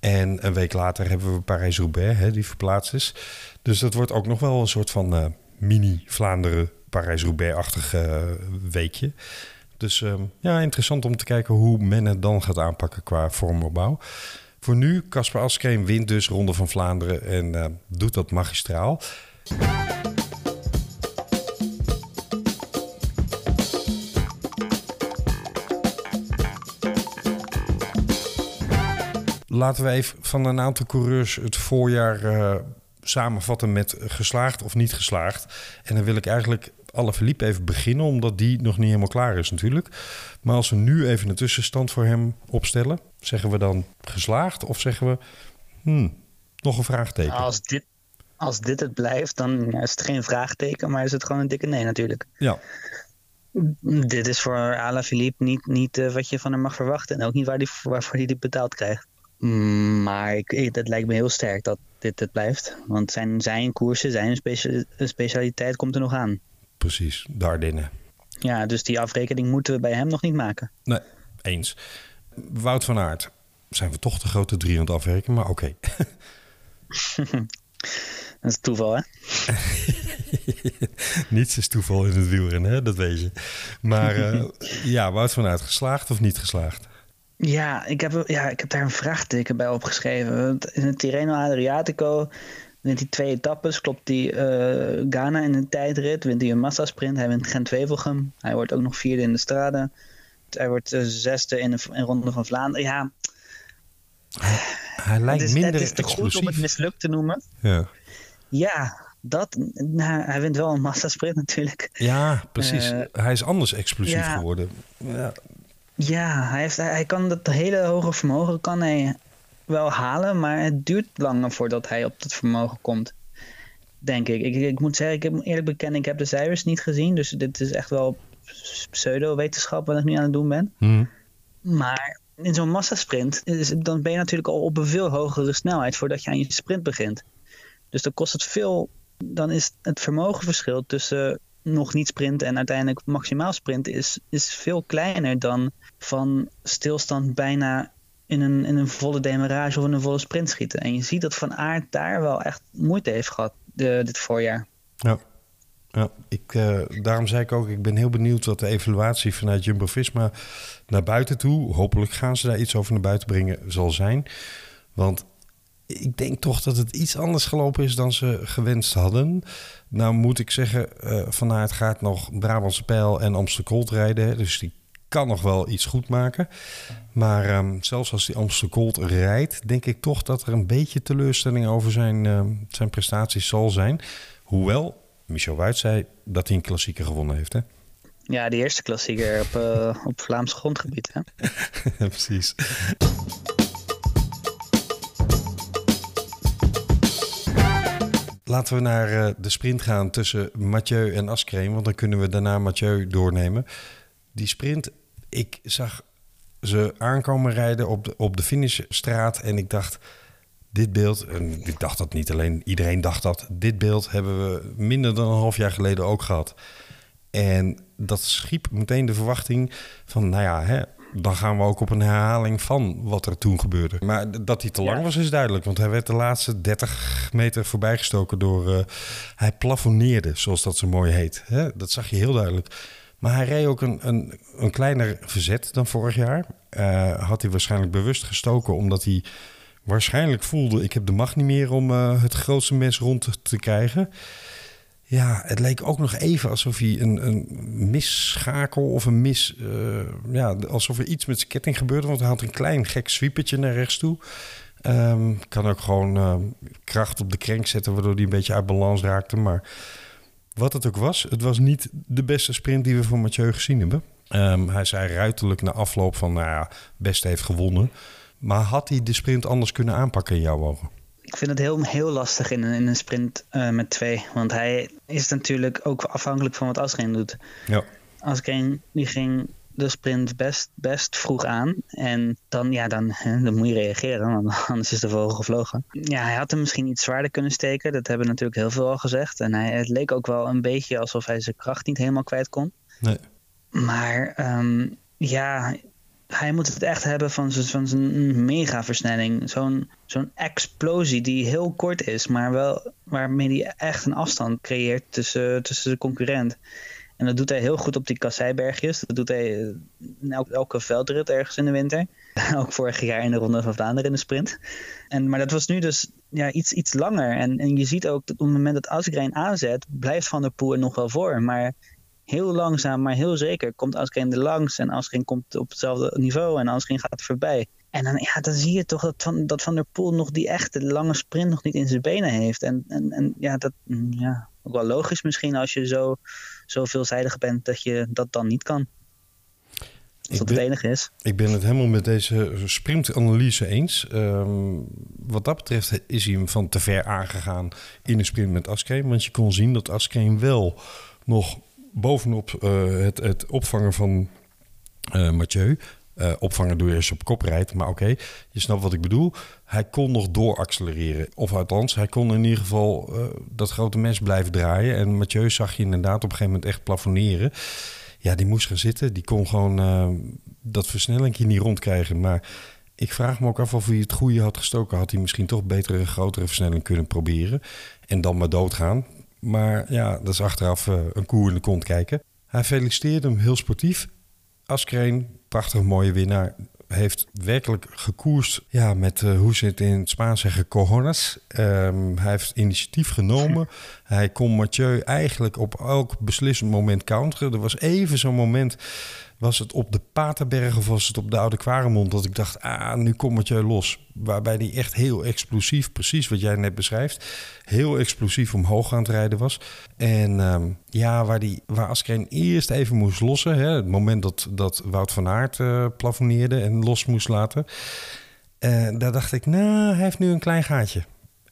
En een week later hebben we Parijs-Roubaix, die verplaatst is. Dus dat wordt ook nog wel een soort van uh, mini-Vlaanderen Parijs-Roubaix-achtig uh, weekje. Dus ehm, ja, interessant om te kijken hoe men het dan gaat aanpakken qua vormopbouw. Voor nu, Casper Askreen wint dus Ronde van Vlaanderen en uh, doet dat magistraal. Laten we even van een aantal coureurs het voorjaar uh, samenvatten met geslaagd of niet geslaagd. En dan wil ik eigenlijk alle verliep even beginnen, omdat die nog niet helemaal klaar is natuurlijk. Maar als we nu even een tussenstand voor hem opstellen, zeggen we dan geslaagd of zeggen we hmm, nog een vraagteken? Als dit, als dit het blijft, dan is het geen vraagteken, maar is het gewoon een dikke nee natuurlijk. Ja. Dit is voor Ala Philippe niet, niet uh, wat je van hem mag verwachten en ook niet waar die, waarvoor hij dit betaald krijgt. Mm, maar ik, het lijkt me heel sterk dat dit het blijft. Want zijn, zijn koersen, zijn specialiteit komt er nog aan. Precies, de Ardennen. Ja, dus die afrekening moeten we bij hem nog niet maken. Nee, eens. Wout van Aert. Zijn we toch de grote drie aan het afwerken, maar oké. dat is toeval, hè? Niets is toeval in het wielrennen, hè? dat weet je. Maar uh, ja, Wout van Aert, geslaagd of niet geslaagd? Ja ik, heb, ja, ik heb daar een vraagteken bij opgeschreven. In het Tirreno Adriatico wint hij twee etappes. Klopt hij uh, Ghana in een tijdrit. Wint hij een massasprint. Hij wint Gent-Wevelgem. Hij wordt ook nog vierde in de strade. Hij wordt uh, zesde in de in Ronde van Vlaanderen. Ja, hij lijkt het is, minder Het is te goed om het mislukt te noemen. Ja, ja dat, nou, hij wint wel een massasprint natuurlijk. Ja, precies. Uh, hij is anders explosief ja. geworden. Ja. Ja, hij, heeft, hij kan dat hele hoge vermogen kan hij wel halen, maar het duurt langer voordat hij op dat vermogen komt. Denk ik. ik. Ik moet zeggen, ik heb eerlijk bekennen, ik heb de cijfers niet gezien. Dus dit is echt wel pseudo-wetenschap wat ik nu aan het doen ben. Hmm. Maar in zo'n massasprint, is, dan ben je natuurlijk al op een veel hogere snelheid voordat je aan je sprint begint. Dus dan kost het veel. Dan is het vermogenverschil tussen nog niet sprinten en uiteindelijk maximaal sprinten is, is veel kleiner dan van stilstand bijna in een, in een volle demarage of in een volle sprint schieten. En je ziet dat Van Aert daar wel echt moeite heeft gehad dit voorjaar. Ja. Ja, ik, uh, daarom zei ik ook, ik ben heel benieuwd wat de evaluatie vanuit Jumbo-Visma naar buiten toe, hopelijk gaan ze daar iets over naar buiten brengen, zal zijn. Want ik denk toch dat het iets anders gelopen is dan ze gewenst hadden. Nou moet ik zeggen, uh, Van Aert gaat nog Brabantse Pijl en Amsterdam rijden. Dus die kan nog wel iets goed maken. Maar um, zelfs als die Amsterdam Colt rijdt, denk ik toch dat er een beetje teleurstelling over zijn, uh, zijn prestaties zal zijn. Hoewel Michel Wuit zei dat hij een klassieker gewonnen heeft. Hè? Ja, de eerste klassieker op, uh, op Vlaams grondgebied. Hè? Precies. Laten we naar uh, de sprint gaan tussen Mathieu en Askreen. Want dan kunnen we daarna Mathieu doornemen. Die sprint, ik zag ze aankomen rijden op de, op de finishstraat. En ik dacht, dit beeld, en ik dacht dat niet alleen, iedereen dacht dat. Dit beeld hebben we minder dan een half jaar geleden ook gehad. En dat schiep meteen de verwachting van, nou ja, hè, dan gaan we ook op een herhaling van wat er toen gebeurde. Maar dat hij te lang was is duidelijk, want hij werd de laatste 30 meter voorbijgestoken door... Uh, hij plafonneerde, zoals dat zo mooi heet. Hè? Dat zag je heel duidelijk. Maar hij reed ook een, een, een kleiner verzet dan vorig jaar. Uh, had hij waarschijnlijk bewust gestoken, omdat hij waarschijnlijk voelde... ik heb de macht niet meer om uh, het grootste mes rond te krijgen... Ja, het leek ook nog even alsof hij een, een misschakel of een mis... Uh, ja, alsof er iets met zijn ketting gebeurde. Want hij had een klein gek sweepertje naar rechts toe. Um, kan ook gewoon kracht op de krenk zetten... waardoor hij een beetje uit balans raakte. Maar wat het ook was, het was niet de beste sprint die we van Mathieu gezien hebben. Um, hij zei ruiterlijk na afloop van... nou ja, best heeft gewonnen. Maar had hij de sprint anders kunnen aanpakken in jouw ogen? Ik vind het heel, heel lastig in een, in een sprint uh, met twee. Want hij is natuurlijk ook afhankelijk van wat Asgreen doet. Ja. Asgreen die ging de sprint best, best vroeg aan. En dan, ja, dan, dan moet je reageren, want anders is de vogel gevlogen. Ja, hij had hem misschien iets zwaarder kunnen steken. Dat hebben natuurlijk heel veel al gezegd. En hij, het leek ook wel een beetje alsof hij zijn kracht niet helemaal kwijt kon. Nee. Maar um, ja, hij moet het echt hebben van zijn mega versnelling. Zo'n zo'n explosie die heel kort is, maar wel waarmee hij echt een afstand creëert tussen, tussen de concurrent. En dat doet hij heel goed op die kasseibergjes. Dat doet hij in elke, elke veldrit ergens in de winter. Ook vorig jaar in de Ronde van Vlaanderen in de sprint. En, maar dat was nu dus ja, iets, iets langer. En, en je ziet ook dat op het moment dat Asgreen aanzet, blijft Van der Poel nog wel voor. Maar heel langzaam, maar heel zeker komt Asgreen er langs. En Asgreen komt op hetzelfde niveau en Asgreen gaat er voorbij. En dan, ja, dan zie je toch dat Van, dat van der Poel nog die echte lange sprint nog niet in zijn benen heeft. En, en, en ja, dat mm, ja, ook wel logisch misschien als je zo, zo veelzijdig bent dat je dat dan niet kan. Als dat het enige is. Ik ben het helemaal met deze sprintanalyse eens. Um, wat dat betreft is hij hem van te ver aangegaan in de sprint met Askreen. Want je kon zien dat Askreen wel nog bovenop uh, het, het opvangen van uh, Mathieu uh, opvangen als je op kop rijdt. Maar oké, je snapt wat ik bedoel. Hij kon nog dooraccelereren. Of althans, hij kon in ieder geval uh, dat grote mes blijven draaien. En Mathieu zag je inderdaad op een gegeven moment echt plafonneren. Ja, die moest gaan zitten. Die kon gewoon uh, dat versnellingje niet rondkrijgen. Maar ik vraag me ook af of hij het goede had gestoken. Had hij misschien toch betere, grotere versnelling kunnen proberen. En dan maar doodgaan. Maar ja, dat is achteraf een koer in de kont kijken. Hij feliciteerde hem heel sportief. Askreen prachtig mooie winnaar. Heeft werkelijk gekoerst ja, met, uh, hoe ze het in het Spaans zeggen, cojones. Um, hij heeft initiatief genomen. hij kon Mathieu eigenlijk op elk beslissend moment counteren. Er was even zo'n moment was het op de Paterberg of was het op de Oude Kwaremond... dat ik dacht, ah, nu komt Mathieu los. Waarbij die echt heel explosief, precies wat jij net beschrijft... heel explosief omhoog aan het rijden was. En um, ja, waar, die, waar Askreen eerst even moest lossen... Hè, het moment dat, dat Wout van Aert uh, plafonneerde en los moest laten... Uh, daar dacht ik, nou, hij heeft nu een klein gaatje.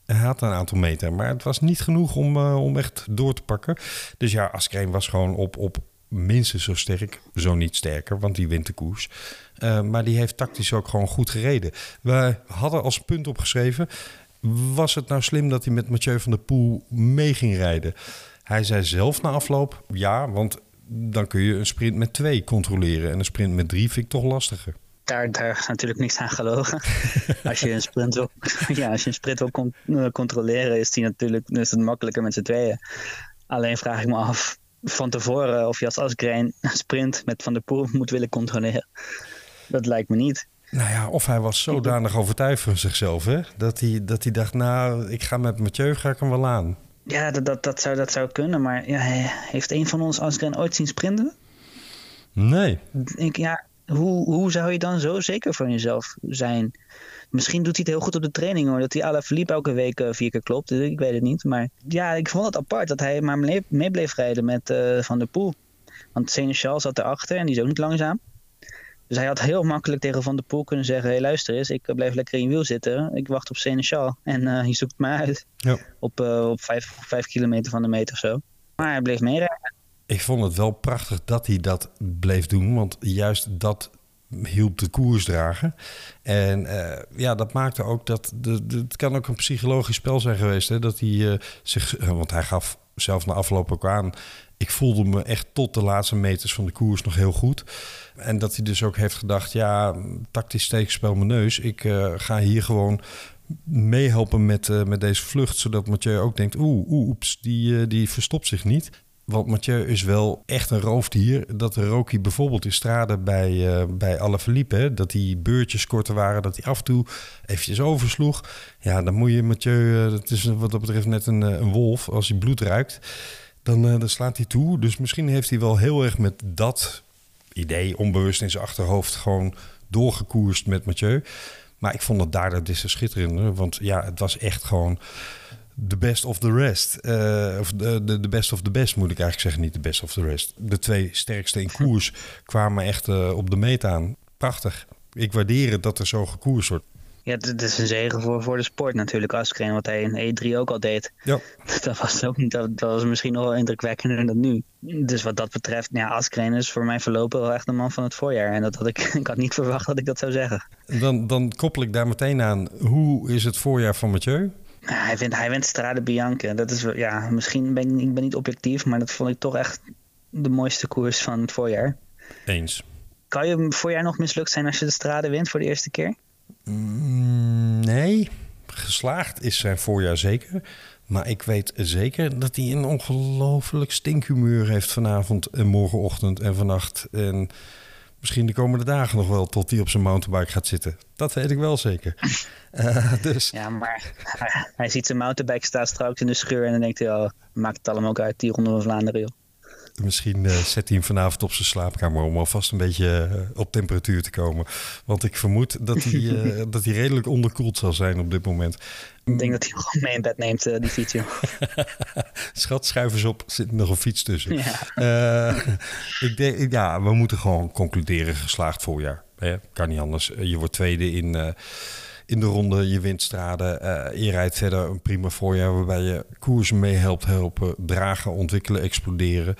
Hij had een aantal meter, maar het was niet genoeg om, uh, om echt door te pakken. Dus ja, Askreen was gewoon op, op minstens zo sterk, zo niet sterker, want die wint de koers. Uh, maar die heeft tactisch ook gewoon goed gereden. We hadden als punt opgeschreven: was het nou slim dat hij met Mathieu van der Poel mee ging rijden? Hij zei zelf na afloop: ja, want dan kun je een sprint met twee controleren en een sprint met drie vind ik toch lastiger. Daar, daar is natuurlijk niks aan gelogen. als je een sprint wil, ja, als je een sprint wil con controleren, is die natuurlijk is het makkelijker met z'n tweeën. Alleen vraag ik me af van tevoren of je als Asgreen een sprint met Van der Poel moet willen controleren. Dat lijkt me niet. Nou ja, of hij was zodanig overtuigd van zichzelf, hè? Dat hij, dat hij dacht, nou, ik ga met Mathieu, ga ik hem wel aan. Ja, dat, dat, dat, zou, dat zou kunnen, maar ja, heeft een van ons Asgreen ooit zien sprinten? Nee. Ik, ja, hoe, hoe zou je dan zo zeker van jezelf zijn? Misschien doet hij het heel goed op de training hoor. Dat hij alle verliep elke week uh, vier keer klopt. Dus ik weet het niet. Maar ja, ik vond het apart dat hij maar mee bleef rijden met uh, Van der Poel. Want Seneschal zat erachter en die is ook niet langzaam. Dus hij had heel makkelijk tegen Van der Poel kunnen zeggen... hé hey, luister eens, ik blijf lekker in je wiel zitten. Ik wacht op Seneschal en uh, je zoekt me uit. Ja. Op, op vijf, vijf kilometer van de meter of zo. Maar hij bleef meerijden. Ik vond het wel prachtig dat hij dat bleef doen. Want juist dat hielp de koers dragen. En uh, ja, dat maakte ook dat... De, het kan ook een psychologisch spel zijn geweest. Hè, dat hij uh, zich... Uh, want hij gaf zelf na afloop ook aan... Ik voelde me echt tot de laatste meters van de koers nog heel goed. En dat hij dus ook heeft gedacht... Ja, tactisch steekspel mijn neus. Ik ga hier gewoon meehelpen met, met deze vlucht. Zodat Mathieu ook denkt... Oeh, oeps, die, die verstopt zich niet. Want Mathieu is wel echt een roofdier. Dat hij bijvoorbeeld in Strade bij, uh, bij Alaphilippe. Dat die beurtjes korter waren. Dat hij af en toe eventjes oversloeg. Ja, dan moet je Mathieu... Uh, het is wat dat betreft net een, een wolf. Als hij bloed ruikt, dan, dan slaat hij toe. Dus misschien heeft hij wel heel erg met dat idee... onbewust in zijn achterhoofd gewoon doorgekoerst met Mathieu. Maar ik vond het daar des te schitterende. Want ja, het was echt gewoon the best of the rest. Uh, of de, de, de, best of the best moet ik eigenlijk zeggen, niet de best of the rest. De twee sterkste in koers kwamen echt uh, op de meet aan. Prachtig. Ik waardeer het dat er zo gekoers wordt. Ja, het is een zegen voor, voor de sport natuurlijk. Askreen, wat hij in E3 ook al deed. Ja. Dat was, ook, dat, dat was misschien nog wel indrukwekkender dan nu. Dus wat dat betreft, ja, Askreen is voor mij voorlopig wel echt de man van het voorjaar. En dat had ik, ik had niet verwacht dat ik dat zou zeggen. Dan, dan koppel ik daar meteen aan. Hoe is het voorjaar van Mathieu? Hij vindt, hij wint Strade Bianca. Dat is, ja, misschien ben ik, ik ben niet objectief, maar dat vond ik toch echt de mooiste koers van het voorjaar. Eens. Kan je voorjaar nog mislukt zijn als je de Strade wint voor de eerste keer? Mm, nee, geslaagd is zijn voorjaar zeker. Maar ik weet zeker dat hij een ongelooflijk stinkhumeur heeft vanavond en morgenochtend en vannacht. En misschien de komende dagen nog wel tot hij op zijn mountainbike gaat zitten. Dat weet ik wel zeker. Uh, dus... Ja, maar hij, hij, ziet zijn mountainbike staan straks in de scheur en dan denkt hij, oh, maakt het allemaal ook uit, die ronde van Vlaanderen, joh. Misschien uh, zet hij hem vanavond op zijn slaapkamer om alvast een beetje uh, op temperatuur te komen. Want ik vermoed dat hij, uh, dat hij redelijk onderkoeld zal zijn op dit moment. Ik denk dat hij hem gewoon mee in bed neemt, die fiets. Schat, schuif eens op, zit nog een fiets tussen. Ja. ik denk, ja, we moeten gewoon concluderen geslaagd voorjaar. Hè? Kan niet anders. Je wordt tweede in in de ronde. Je wint straden. Uh, je rijdt verder een prima voorjaar waarbij je koersen mee helpt helpen, dragen, ontwikkelen, exploderen.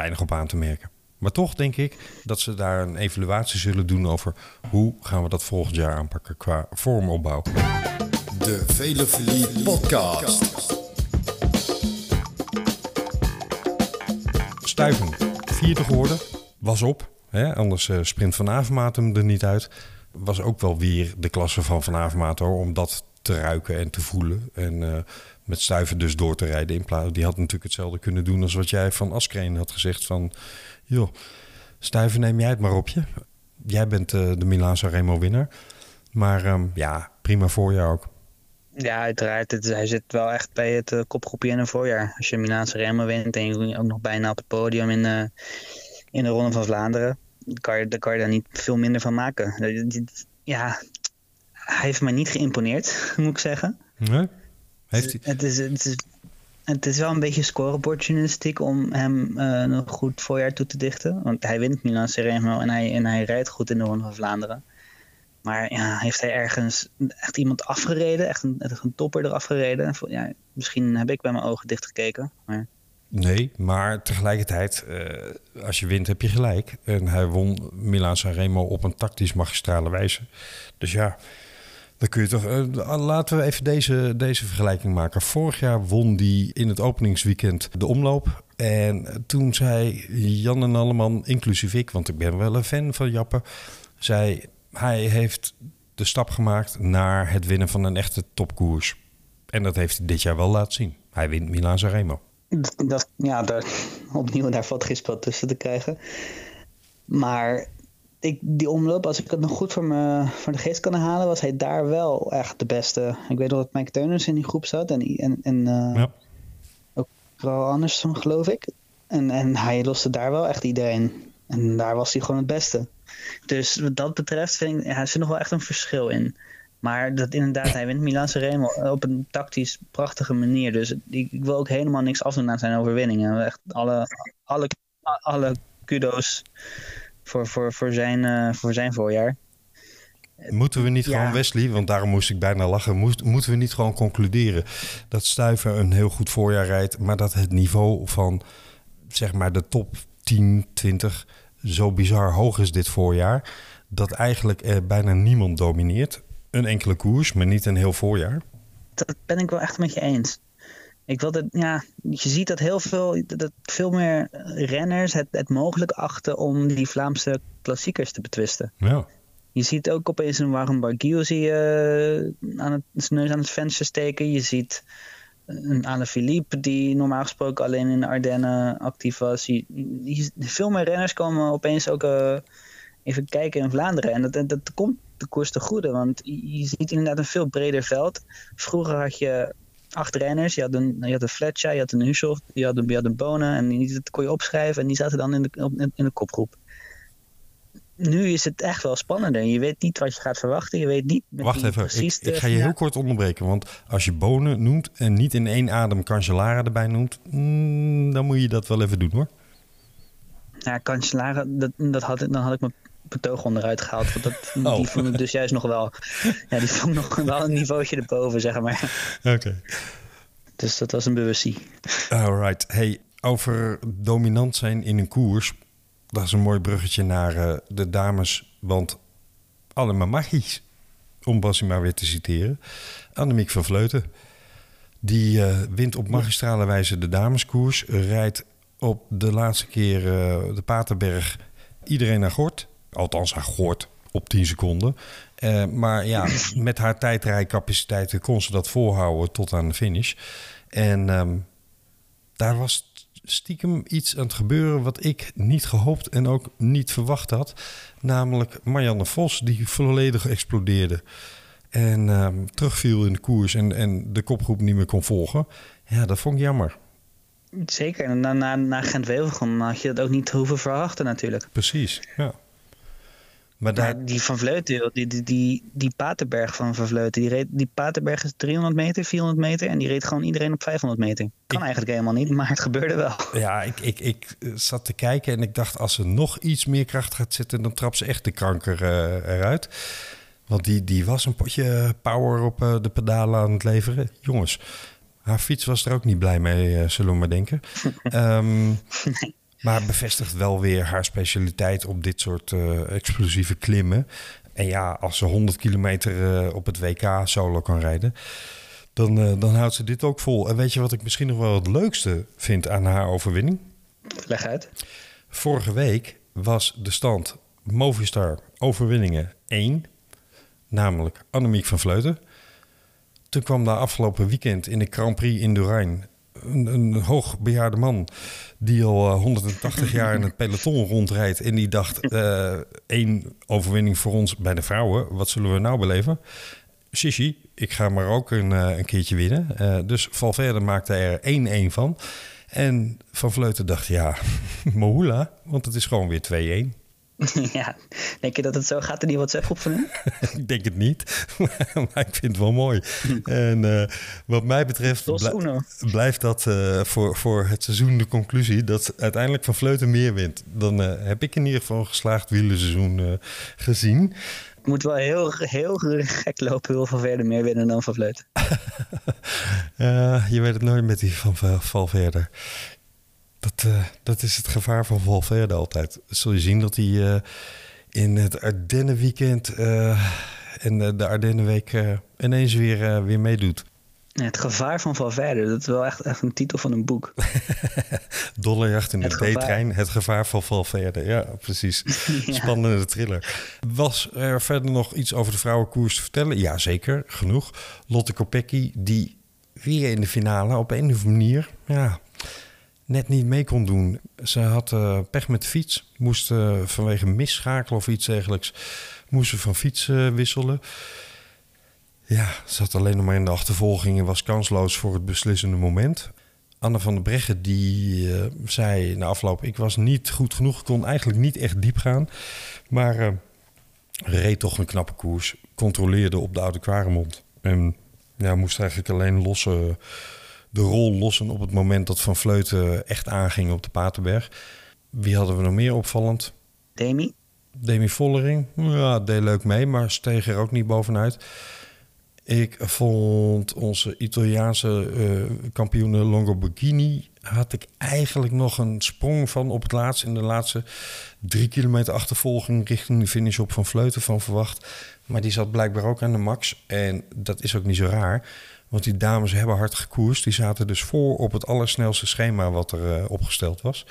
Weinig op aan te merken. Maar toch denk ik dat ze daar een evaluatie zullen doen over hoe gaan we dat volgend jaar aanpakken qua vormopbouw. De Velofilie Podcast. Stuiven, vierde geworden, was op. Hè? Anders uh, sprint Van Avermaat hem er niet uit was ook wel weer de klasse van Van Avermaat hoor, om dat te ruiken en te voelen. En uh, met stuiven dus door te rijden. In plaats, die had natuurlijk hetzelfde kunnen doen als wat jij van Askreen had gezegd. Van, joh, stuiven neem jij het maar op je. Jij bent uh, de Milaan Remo winnaar. Maar um, ja, prima voorjaar ook. Ja, uiteraard. Het, hij zit wel echt bij het uh, kopgroepje in een voorjaar. Als je Milaanse Remo wint en je ook nog bijna op het podium in, uh, in de Ronde van Vlaanderen kan je, daar kan je daar niet veel minder van maken. Ja, hij heeft mij niet geïmponeerd, moet ik zeggen. Nee? Heeft hij? Het is, het is, het is wel een beetje scorebordjournalistiek om hem uh, een goed voorjaar toe te dichten. Want hij wint Milan Sanremo en hij, en hij rijdt goed in de Ronde van Vlaanderen. Maar ja, heeft hij ergens echt iemand afgereden? Echt een, een topper eraf gereden? Ja, misschien heb ik bij mijn ogen dichtgekeken. Maar... Nee, maar tegelijkertijd, uh, als je wint heb je gelijk. En hij won Milaan Sanremo op een tactisch magistrale wijze. Dus ja, dan kun je toch... Uh, laten we even deze, deze vergelijking maken. Vorig jaar won die in het openingsweekend de omloop. En toen zei Jan en Alleman, inclusief ik... want ik ben wel een fan van Jappe... zei hij heeft de stap gemaakt naar het winnen van een echte topkoers. En dat heeft hij dit jaar wel laten zien. Hij wint Milaan Sanremo dat, ja, daar, opnieuw daar valt geen tussen te krijgen. Maar ik, die omloop, als ik het nog goed voor, me, voor de geest kan halen, was hij daar wel echt de beste. Ik weet nog dat Mike Teuners in die groep zat en, en, en uh, ja. ook wel Anderson, geloof ik. En, en hij loste daar wel echt iedereen. En daar was hij gewoon het beste. Dus wat dat betreft vind ik, ja, er zit nog wel echt een verschil in. Maar dat inderdaad, hij wint Milan Remo op een tactisch prachtige manier. Dus ik, ik, wil ook helemaal niks afdoen aan zijn overwinningen. Echt alle, alle, alle kudo's voor, voor, voor, zijn, uh, voor zijn voorjaar. Moeten we niet ja. gewoon, Wesley, want daarom moest ik bijna lachen, moest, moeten we niet gewoon concluderen dat Stuiver een heel goed voorjaar rijdt, maar dat het niveau van zeg maar de top 10, 20 zo bizar hoog is dit voorjaar, dat eigenlijk er bijna niemand domineert een enkele koers, maar niet een heel voorjaar. Dat ben ik wel echt met je eens. Ik wil dat, ja, je ziet dat heel veel, dat veel meer renners het, het mogelijk achten om die Vlaamse klassiekers te betwisten. Ja. Je ziet ook opeens een Warren Barguil zie je uh, aan het, zijn neus aan het venster steken. Je ziet een Alain Philippe die normaal gesproken alleen in de Ardennen actief was. Je, je, veel meer renners komen opeens ook uh, even kijken in Vlaanderen. En dat, dat, dat komt de koers te goede. Want je ziet inderdaad een veel breder veld. Vroeger had je acht renners. Je had een, je had een Fletcher, je had een Hushoff, je had een, je had een Bonen. En die kon je opschrijven en die zaten dan in de, in de kopgroep. Nu is het echt wel spannender. Je weet niet wat je gaat verwachten. Je weet niet Wacht even, precies ik, ik ga je heel kort onderbreken. Want als je Bonen noemt en niet in één adem Cancellara erbij noemt... Mm, dan moet je dat wel even doen hoor. Ja, Cancellara, dat, dat had, dan had ik me betoog onderuit gehaald. Want dat, oh. die vond ik dus juist nog wel. Ja, die vond nog wel een niveautje erboven, zeg maar. Oké. Dus dat was een bewustie. Alright. Hey, over dominant zijn in een koers. Dat is een mooi bruggetje naar uh, de dames. Want allemaal magisch. Om Bassie maar weer te citeren. Annemiek van Vleuten. Die uh, wint op magistrale wijze de dameskoers. Rijdt op de laatste keer uh, de Paterberg iedereen naar Gort. Althans, haar goort op 10 seconden. Uh, maar ja, met haar tijdrijcapaciteiten kon ze dat volhouden tot aan de finish. En ehm, daar was stiekem iets aan het gebeuren wat ik niet gehoopt en ook niet verwacht had. Namelijk Marianne Vos, die volledig explodeerde. En ehm, terugviel in de koers en, en de kopgroep niet meer kon volgen. Ja, dat vond ik jammer. Zeker. En na, na, na Gent-Wevelgem had je dat ook niet hoeven verwachten natuurlijk. Precies, ja. Maar daar... Maar die Van Vleuten, die, die, die, die Paterberg van Van Vleuten, die, reed, die Paterberg is 300 meter, 400 meter en die reed gewoon iedereen op 500 meter. Kan eigenlijk helemaal niet, maar het gebeurde wel. Ja, ik, ik, ik eh, zat te kijken en ik dacht als ze nog iets meer kracht gaat zetten, dan trapt ze echt de kanker eh, eruit. Want die, die was een potje power op eh, de pedalen aan het leveren. Jongens, haar fiets was er ook niet blij mee, zullen we maar denken. Ehm, maar bevestigt wel weer haar specialiteit op dit soort eh, explosieve klimmen. En ja, als ze 100 kilometer eh, op het WK solo kan rijden, dan, eh, dan houdt ze dit ook vol. En weet je wat ik misschien nog wel het leukste vind aan haar overwinning? Leg uit. Vorige week was de stand Movistar overwinningen 1, namelijk Annemiek van Vleuten. Toen kwam daar afgelopen weekend in de Grand Prix in Doorijn een, hoogbejaarde man die al 180 jaar in het peloton rondrijdt. En die dacht, uh, één overwinning voor ons bij de vrouwen. Wat zullen we nou beleven? Shishi, ik ga maar ook een, uh, een keertje winnen. Dus Valverde maakte er 1-1 van. En Van Vleuten dacht, ja, Mohula, want het is gewoon weer 2-1. Ja, denk je dat het zo gaat in die WhatsApp-groep van hem? ik denk het niet, maar ik vind het wel mooi. en uh, wat mij betreft blij, blijft dat uh, voor, voor het seizoen de conclusie dat uiteindelijk Van Vleuten meer wint. Dan uh, heb ik in ieder geval een geslaagd wielerseizoen gezien. Het moet wel heel, heel gek lopen, wil Van Verder meer winnen dan Van Vleuten. je weet het nooit met die van Valverde. Dat, uh, dat is het gevaar van Valverde altijd. Zul je zien dat hij uh, in het Ardennenweekend uh, en de Ardennenweek ineens weer, weer meedoet. Het gevaar van Valverde, dat is wel echt, echt een titel van een boek. Dollarjacht in de B-trein, het gevaar van Valverde. Ja, precies. ja. Spannende thriller. Was er verder nog iets over de vrouwenkoers te vertellen? Ja, zeker. Genoeg. Lotte Kopecky, die weer in de finale op een of andere manier... Ja, net niet mee kon doen. Ze had uh, pech met fiets. Moest uh, vanwege misschakelen of iets dergelijks... moest ze van fiets uh, wisselen. Ja, zat alleen nog maar in de achtervolging... en was kansloos voor het beslissende moment. Anne van der Breggen die zei na afloop... ik was niet goed genoeg, kon eigenlijk niet echt diep gaan. Maar reed toch een knappe koers. Controleerde op de Oude Kwaremond. En ja, moest eigenlijk alleen losse de rol lossen op het moment dat Van Vleuten echt aanging op de Paterberg. Wie hadden we nog meer opvallend? Demi. Demi Vollering. Ja, deed leuk mee, maar steeg er ook niet bovenuit. Ik vond onze Italiaanse uh, kampioen Longoborghini... had ik eigenlijk nog een sprong van op het laatst... in de laatste drie kilometer achtervolging... richting de finish op Van Vleuten van verwacht. Maar die zat blijkbaar ook aan de max. En dat is ook niet zo raar... Want die dames hebben hard gekoerst. Die zaten dus voor op het allersnelste schema wat er uh, opgesteld was.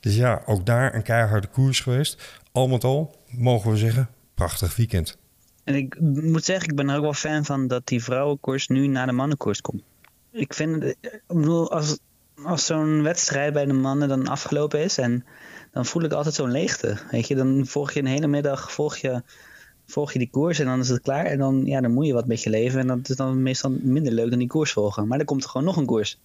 Dus ja, ook daar een keiharde koers geweest. Al met al, mogen we zeggen, prachtig weekend. En ik moet zeggen, ik ben er ook wel fan van dat die vrouwenkoers nu naar de mannenkoers komt. Ik vind, ik bedoel, als, als zo'n wedstrijd bij de mannen dan afgelopen is... en dan voel ik altijd zo'n leegte. Weet je, dan volg je een hele middag, volg je volg je die koers en dan is het klaar. En dan, ja, dan moet je wat met je leven. En dat is dan meestal minder leuk dan die koers volgen. Maar dan komt er gewoon nog een koers.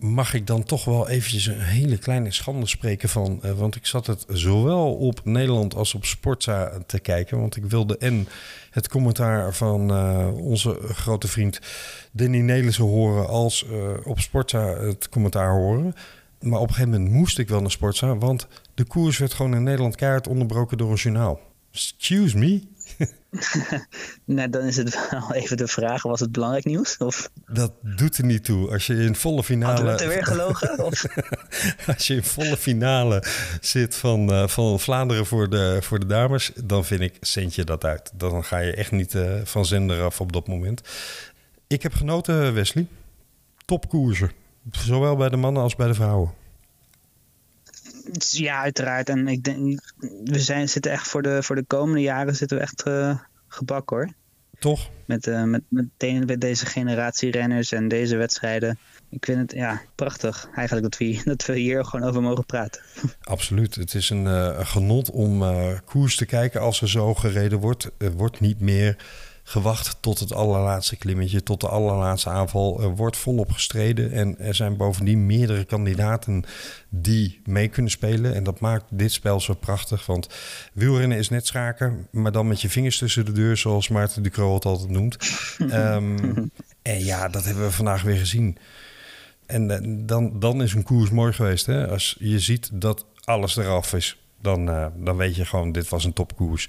Mag ik dan toch wel eventjes een hele kleine schande spreken van... Uh, want ik zat het zowel op Nederland als op Sportza te kijken. Want ik wilde en het commentaar van uh, onze grote vriend Danny Nelissen horen... als uh, op Sportza het commentaar horen. Maar op een gegeven moment moest ik wel naar Sportza... want de koers werd gewoon in Nederland keihard onderbroken door een journaal. Excuse me? nou, dan is het wel even de vraag: was het belangrijk nieuws? Of? Dat doet er niet toe. Als je in volle finale. Hadden we er weer gelogen? Of? Als je in volle finale zit van, uh, van Vlaanderen voor de, voor de dames, dan vind ik, zend je dat uit. Dan ga je echt niet uh, van zender af op dat moment. Ik heb genoten, Wesley. Topkoersen. Zowel bij de mannen als bij de vrouwen. Ja, uiteraard. En ik denk, we zijn, zitten echt voor de, voor de komende jaren zitten we echt uh, gebak hoor. Toch? Met, uh, met, met, de, met, deze generatie renners en deze wedstrijden. Ik vind het ja, prachtig eigenlijk dat we, dat we hier gewoon over mogen praten. Absoluut. Het is een, uh, een genot om koers te kijken als er zo gereden wordt. Er wordt niet meer gewacht tot het allerlaatste klimmetje, tot de allerlaatste aanval. Er wordt volop gestreden en er zijn bovendien meerdere kandidaten die mee kunnen spelen. En dat maakt dit spel zo prachtig, want wielrennen is net schaken, maar dan met je vingers tussen de deur, zoals Maarten de Croo het altijd noemt. um, en ja, dat hebben we vandaag weer gezien. En uh, dan, dan is een koers mooi geweest. Hè? Als je ziet dat alles eraf is, dan, uh, dan weet je gewoon, dit was een topkoers.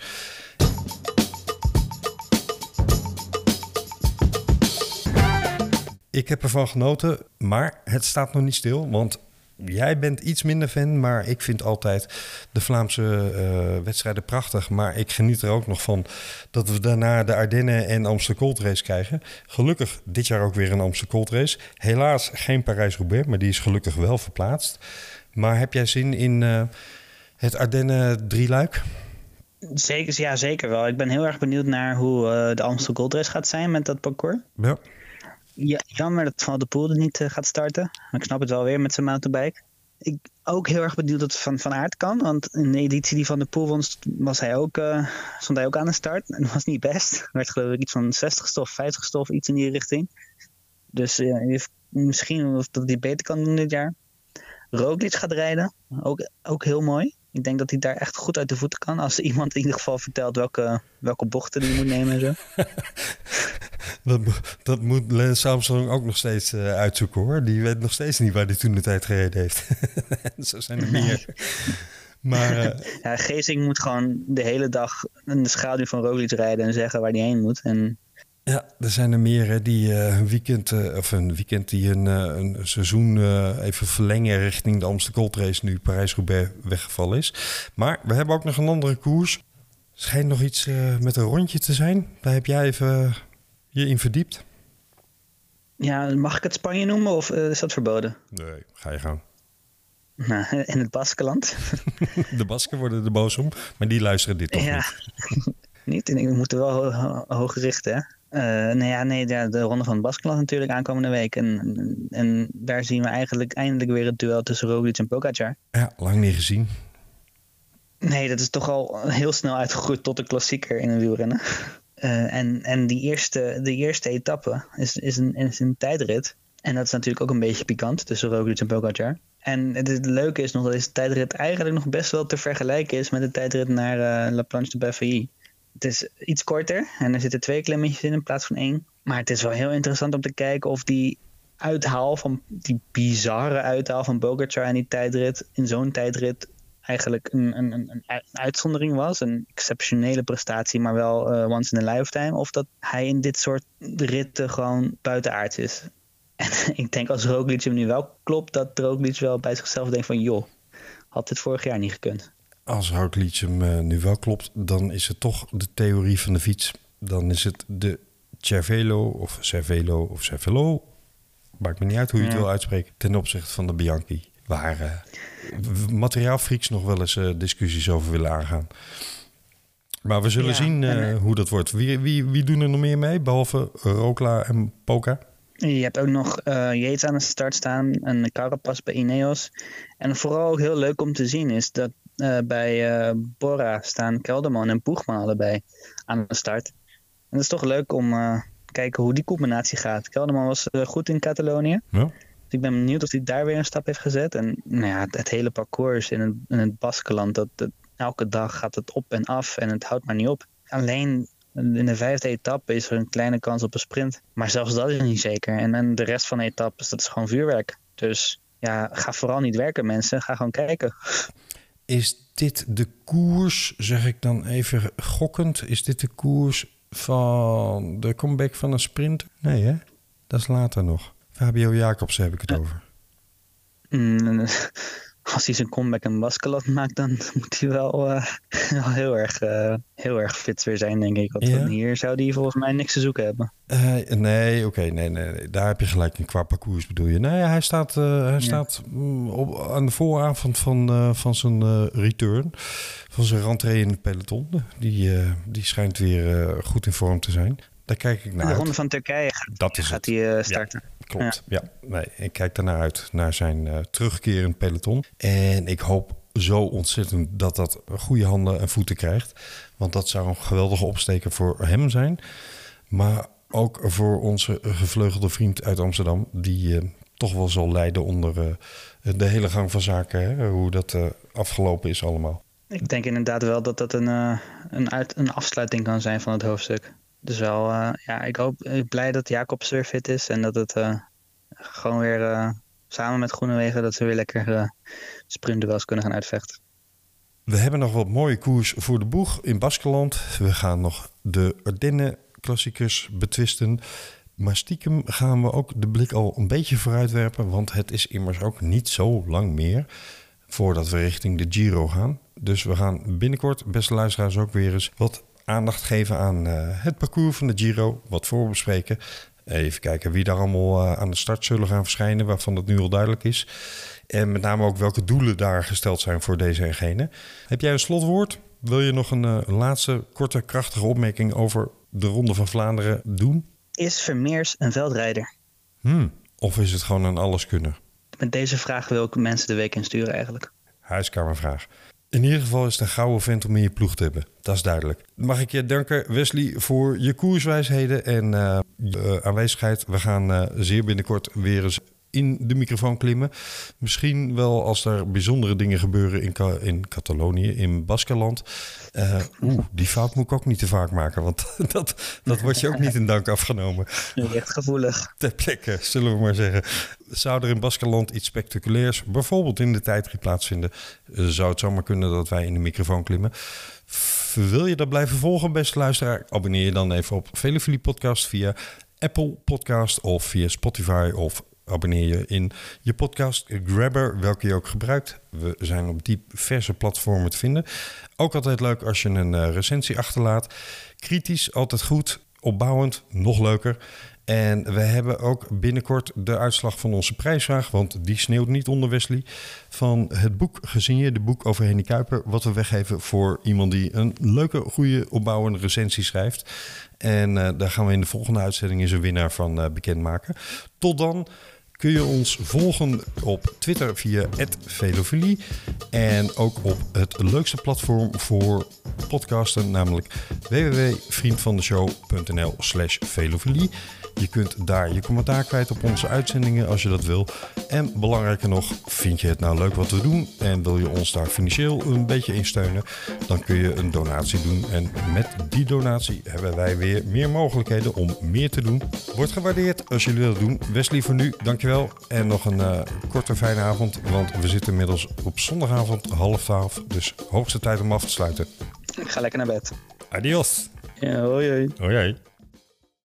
Ik heb ervan genoten, maar het staat nog niet stil. Want jij bent iets minder fan, maar ik vind altijd de Vlaamse uh, wedstrijden prachtig. Maar ik geniet er ook nog van dat we daarna de Ardennen en Amsterdam Cold Race krijgen. Gelukkig dit jaar ook weer een Amsterdam Cold Race. Helaas geen Parijs-Roubaix, maar die is gelukkig wel verplaatst. Maar heb jij zin in uh, het Ardennen drieluik? Zeker, ja, zeker wel. Ik ben heel erg benieuwd naar hoe uh, de Amsterdam Gold Race gaat zijn met dat parcours. Ja. Ja, jammer dat Van de Poel er niet uh, gaat starten. Ik snap het wel weer met zijn mountainbike. Ik ook heel erg benieuwd dat Van, van Aert kan. Want in de editie die Van de Poel was hij ook, uh, stond hij ook aan de start. En dat was niet best. Er werd geloof ik iets van 60 stof, 50 stof, iets in die richting. Dus misschien dat hij beter kan doen dit jaar. Roglic gaat rijden. Ook, ook heel mooi. Ik denk dat hij daar echt goed uit de voeten kan. Als iemand in ieder geval vertelt welke, welke bochten hij moet nemen en zo. dat, dat moet Lance Armstrong ook nog steeds uh, uitzoeken hoor. Die weet nog steeds niet waar hij toen de tijd gereden heeft. zo zijn er meer. Maar, uh, ja, moet gewoon de hele dag in de schaduw van Roglic rijden en zeggen waar hij heen moet. En ja, er zijn er meer hè, die uh, een weekend, uh, of een weekend die een, uh, een seizoen even verlengen richting de Amsterdam Gold Race nu Parijs-Roubaix weggevallen is. Maar we hebben ook nog een andere koers. Schijnt nog iets met een rondje te zijn. Daar heb jij even je in verdiept. Ja, mag ik het Spanje noemen of is dat verboden? Nee, ga je gang. Nou, in het Baskeland. de Basken worden er boos om, maar die luisteren dit toch ja. niet. niet? En we moeten wel ho hoog richten, hè? Uh, nou ja, nee, de, de ronde van het Baskeland natuurlijk aankomende week. En, en daar zien we eigenlijk eindelijk weer het duel tussen Roglic en Pogacar. Ja, lang niet gezien. Nee, dat is toch al heel snel uitgegroeid tot een klassieker in een wielrennen. Uh, en en die eerste, de eerste etappe is, is, een, is een tijdrit. En dat is natuurlijk ook een beetje pikant tussen Roglic en Pogacar. En het, het leuke is nog dat deze tijdrit eigenlijk nog best wel te vergelijken is met de tijdrit naar uh, La Planche de Bavarie. Het is iets korter en er zitten twee klimmetjes in in plaats van één. Maar het is wel heel interessant om te kijken of die uithaal van die bizarre uithaal van Bogartjar en die tijdrit in zo'n tijdrit eigenlijk een, een, een, een, uitzondering was. Een exceptionele prestatie, maar wel uh, once in a lifetime. Of dat hij in dit soort ritten gewoon buitenaards is. En ik denk als Roglic hem nu wel klopt, dat Roglic wel bij zichzelf denkt van joh, had dit vorig jaar niet gekund als hem uh, nu wel klopt, dan is het toch de theorie van de fiets. Dan is het de Cervelo of Cervelo of Cervelo. Maakt me niet uit hoe je het wil uitspreken. Ten opzichte van de Bianchi. Waar uh, materiaalfreaks nog wel eens uh, discussies over willen aangaan. Maar we zullen ja, zien en, hoe dat wordt. Wie, wie, wie doen er nog meer mee, behalve Rokla en Poka? Je hebt ook nog uh, Yates aan de start staan en Carapaz bij Ineos. En vooral ook heel leuk om te zien is dat uh, bij uh, Bora staan Kelderman en Poegman allebei aan de start. En dat is toch leuk om te kijken hoe die combinatie gaat. Kelderman was goed in Catalonië. Ja. Dus ik ben benieuwd of hij daar weer een stap heeft gezet. En nou ja, het, het hele parcours in het, in het Baskeland, dat, dat, elke dag gaat het op en af en het houdt maar niet op. Alleen in de vijfde etappe is er een kleine kans op een sprint. Maar zelfs dat is niet zeker. En, en de rest van de etappes, dat is gewoon vuurwerk. Dus ja, ga vooral niet werken mensen. Ga gewoon kijken. Is dit de koers, zeg ik dan even gokkend, is dit de koers van de comeback van een sprinter? Nee hè? Dat is later nog. Fabio Jacobs heb ik het over. Mm, als hij zijn comeback in Baskeland maakt, dan moet hij wel, uh, wel heel, erg, uh, heel erg fit weer zijn, denk ik. Want ja. hier zou hij volgens mij niks te zoeken hebben. Uh, nee, oké, okay, nee, nee, nee, daar heb je gelijk in qua parcours bedoel je. Nee, hij staat, hij ja. staat op, aan de vooravond van, van zijn return, van zijn rentree in het peloton. Die, die schijnt weer goed in vorm te zijn. Daar kijk ik naar de ronde van Turkije gaat, Dat is gaat hij eh, starten. Klopt, ja. Nee, ik kijk daarnaar uit, naar zijn eh terugkeer in peloton. En ik hoop zo ontzettend dat dat goede handen en voeten krijgt. Want dat zou een geweldige opsteker voor hem zijn. Maar ook voor onze gevleugelde vriend uit Amsterdam... die eh, toch wel zal lijden onder de hele gang van zaken. Hè? Hoe dat afgelopen is allemaal. Ik denk inderdaad wel dat dat een, een, uit, een afsluiting kan zijn van het hoofdstuk. Dus wel, eh, ja, ik hoop, ik ben blij dat Jacob Sur fit is en dat het eh, gewoon weer eh, samen met Groenewegen dat ze weer lekker eh sprintduels kunnen gaan uitvechten. We hebben nog wat mooie koers voor de boeg in Baskeland. We gaan nog de Ardennen klassiekers betwisten. Maar stiekem gaan we ook de blik al een beetje vooruitwerpen. Want het is immers ook niet zo lang meer voordat we richting de Giro gaan. Dus we gaan binnenkort, beste luisteraars, ook weer eens wat aandacht geven aan eh, het parcours van de Giro. Wat voorbespreken. Even kijken wie daar allemaal eh, aan de start zullen gaan verschijnen, waarvan het nu al duidelijk is. En met name ook welke doelen daar gesteld zijn voor deze en gene. Heb jij een slotwoord? Wil je nog een, eh, laatste korte, krachtige opmerking over de Ronde van Vlaanderen doen? Is Vermeers een veldrijder? Hmm. Of is het gewoon een alleskunner? Met deze vraag wil ik mensen de week insturen eigenlijk. Huiskamervraag. In ieder geval is het een gouden vent om in je ploeg te hebben. Dat is duidelijk. Mag ik je danken, Wesley, voor je koerswijsheden en je aanwezigheid. We gaan eh, zeer binnenkort weer eens in de microfoon klimmen. Misschien wel als er bijzondere dingen gebeuren in, in Catalonië, in Baskeland. Eh, Oeh, die fout moet ik ook niet te vaak maken, want dat, dat wordt je ook niet in dank afgenomen Echt gevoelig. ter plekke, zullen we maar zeggen. Zou er in Baskeland iets spectaculairs, bijvoorbeeld in de tijdrit plaatsvinden, zou het zomaar kunnen dat wij in de microfoon klimmen. Wil je dat blijven volgen, beste luisteraar? Abonneer je dan even op Velefilie Podcast via Apple Podcast of via Spotify of abonneer je in je podcast Grabber, welke je ook gebruikt. We zijn op diverse platformen te vinden. Ook altijd leuk als je een eh, recensie achterlaat. Kritisch, altijd goed. Opbouwend, nog leuker. En we hebben ook binnenkort de uitslag van onze prijsvraag, want die sneeuwt niet onder Wesley. Van het boek Gesigneerde boek over Henny Kuiper, wat we weggeven voor iemand die een leuke, goede, opbouwende recensie schrijft. En eh, daar gaan we in de volgende uitzending eens een winnaar van eh, bekendmaken. Tot dan kun je ons volgen op Twitter via @velofilie en ook op het leukste platform voor podcasten, namelijk www.vriendvandeshow.nl/velofilie. Je kunt daar je commentaar kwijt op onze uitzendingen als je dat wil. En belangrijker nog, vind je het nou leuk wat we doen en wil je ons daar financieel een beetje in steunen, dan kun je een donatie doen. En met die donatie hebben wij weer meer mogelijkheden om meer te doen. Wordt gewaardeerd als jullie dat doen. Wesley, voor nu, dankjewel. En nog een eh, korte, fijne avond, want we zitten inmiddels op zondagavond half twaalf. Dus hoogste tijd om af te sluiten. Ik ga lekker naar bed. Adios. Ja, hoi hoi. Hoi. hoi.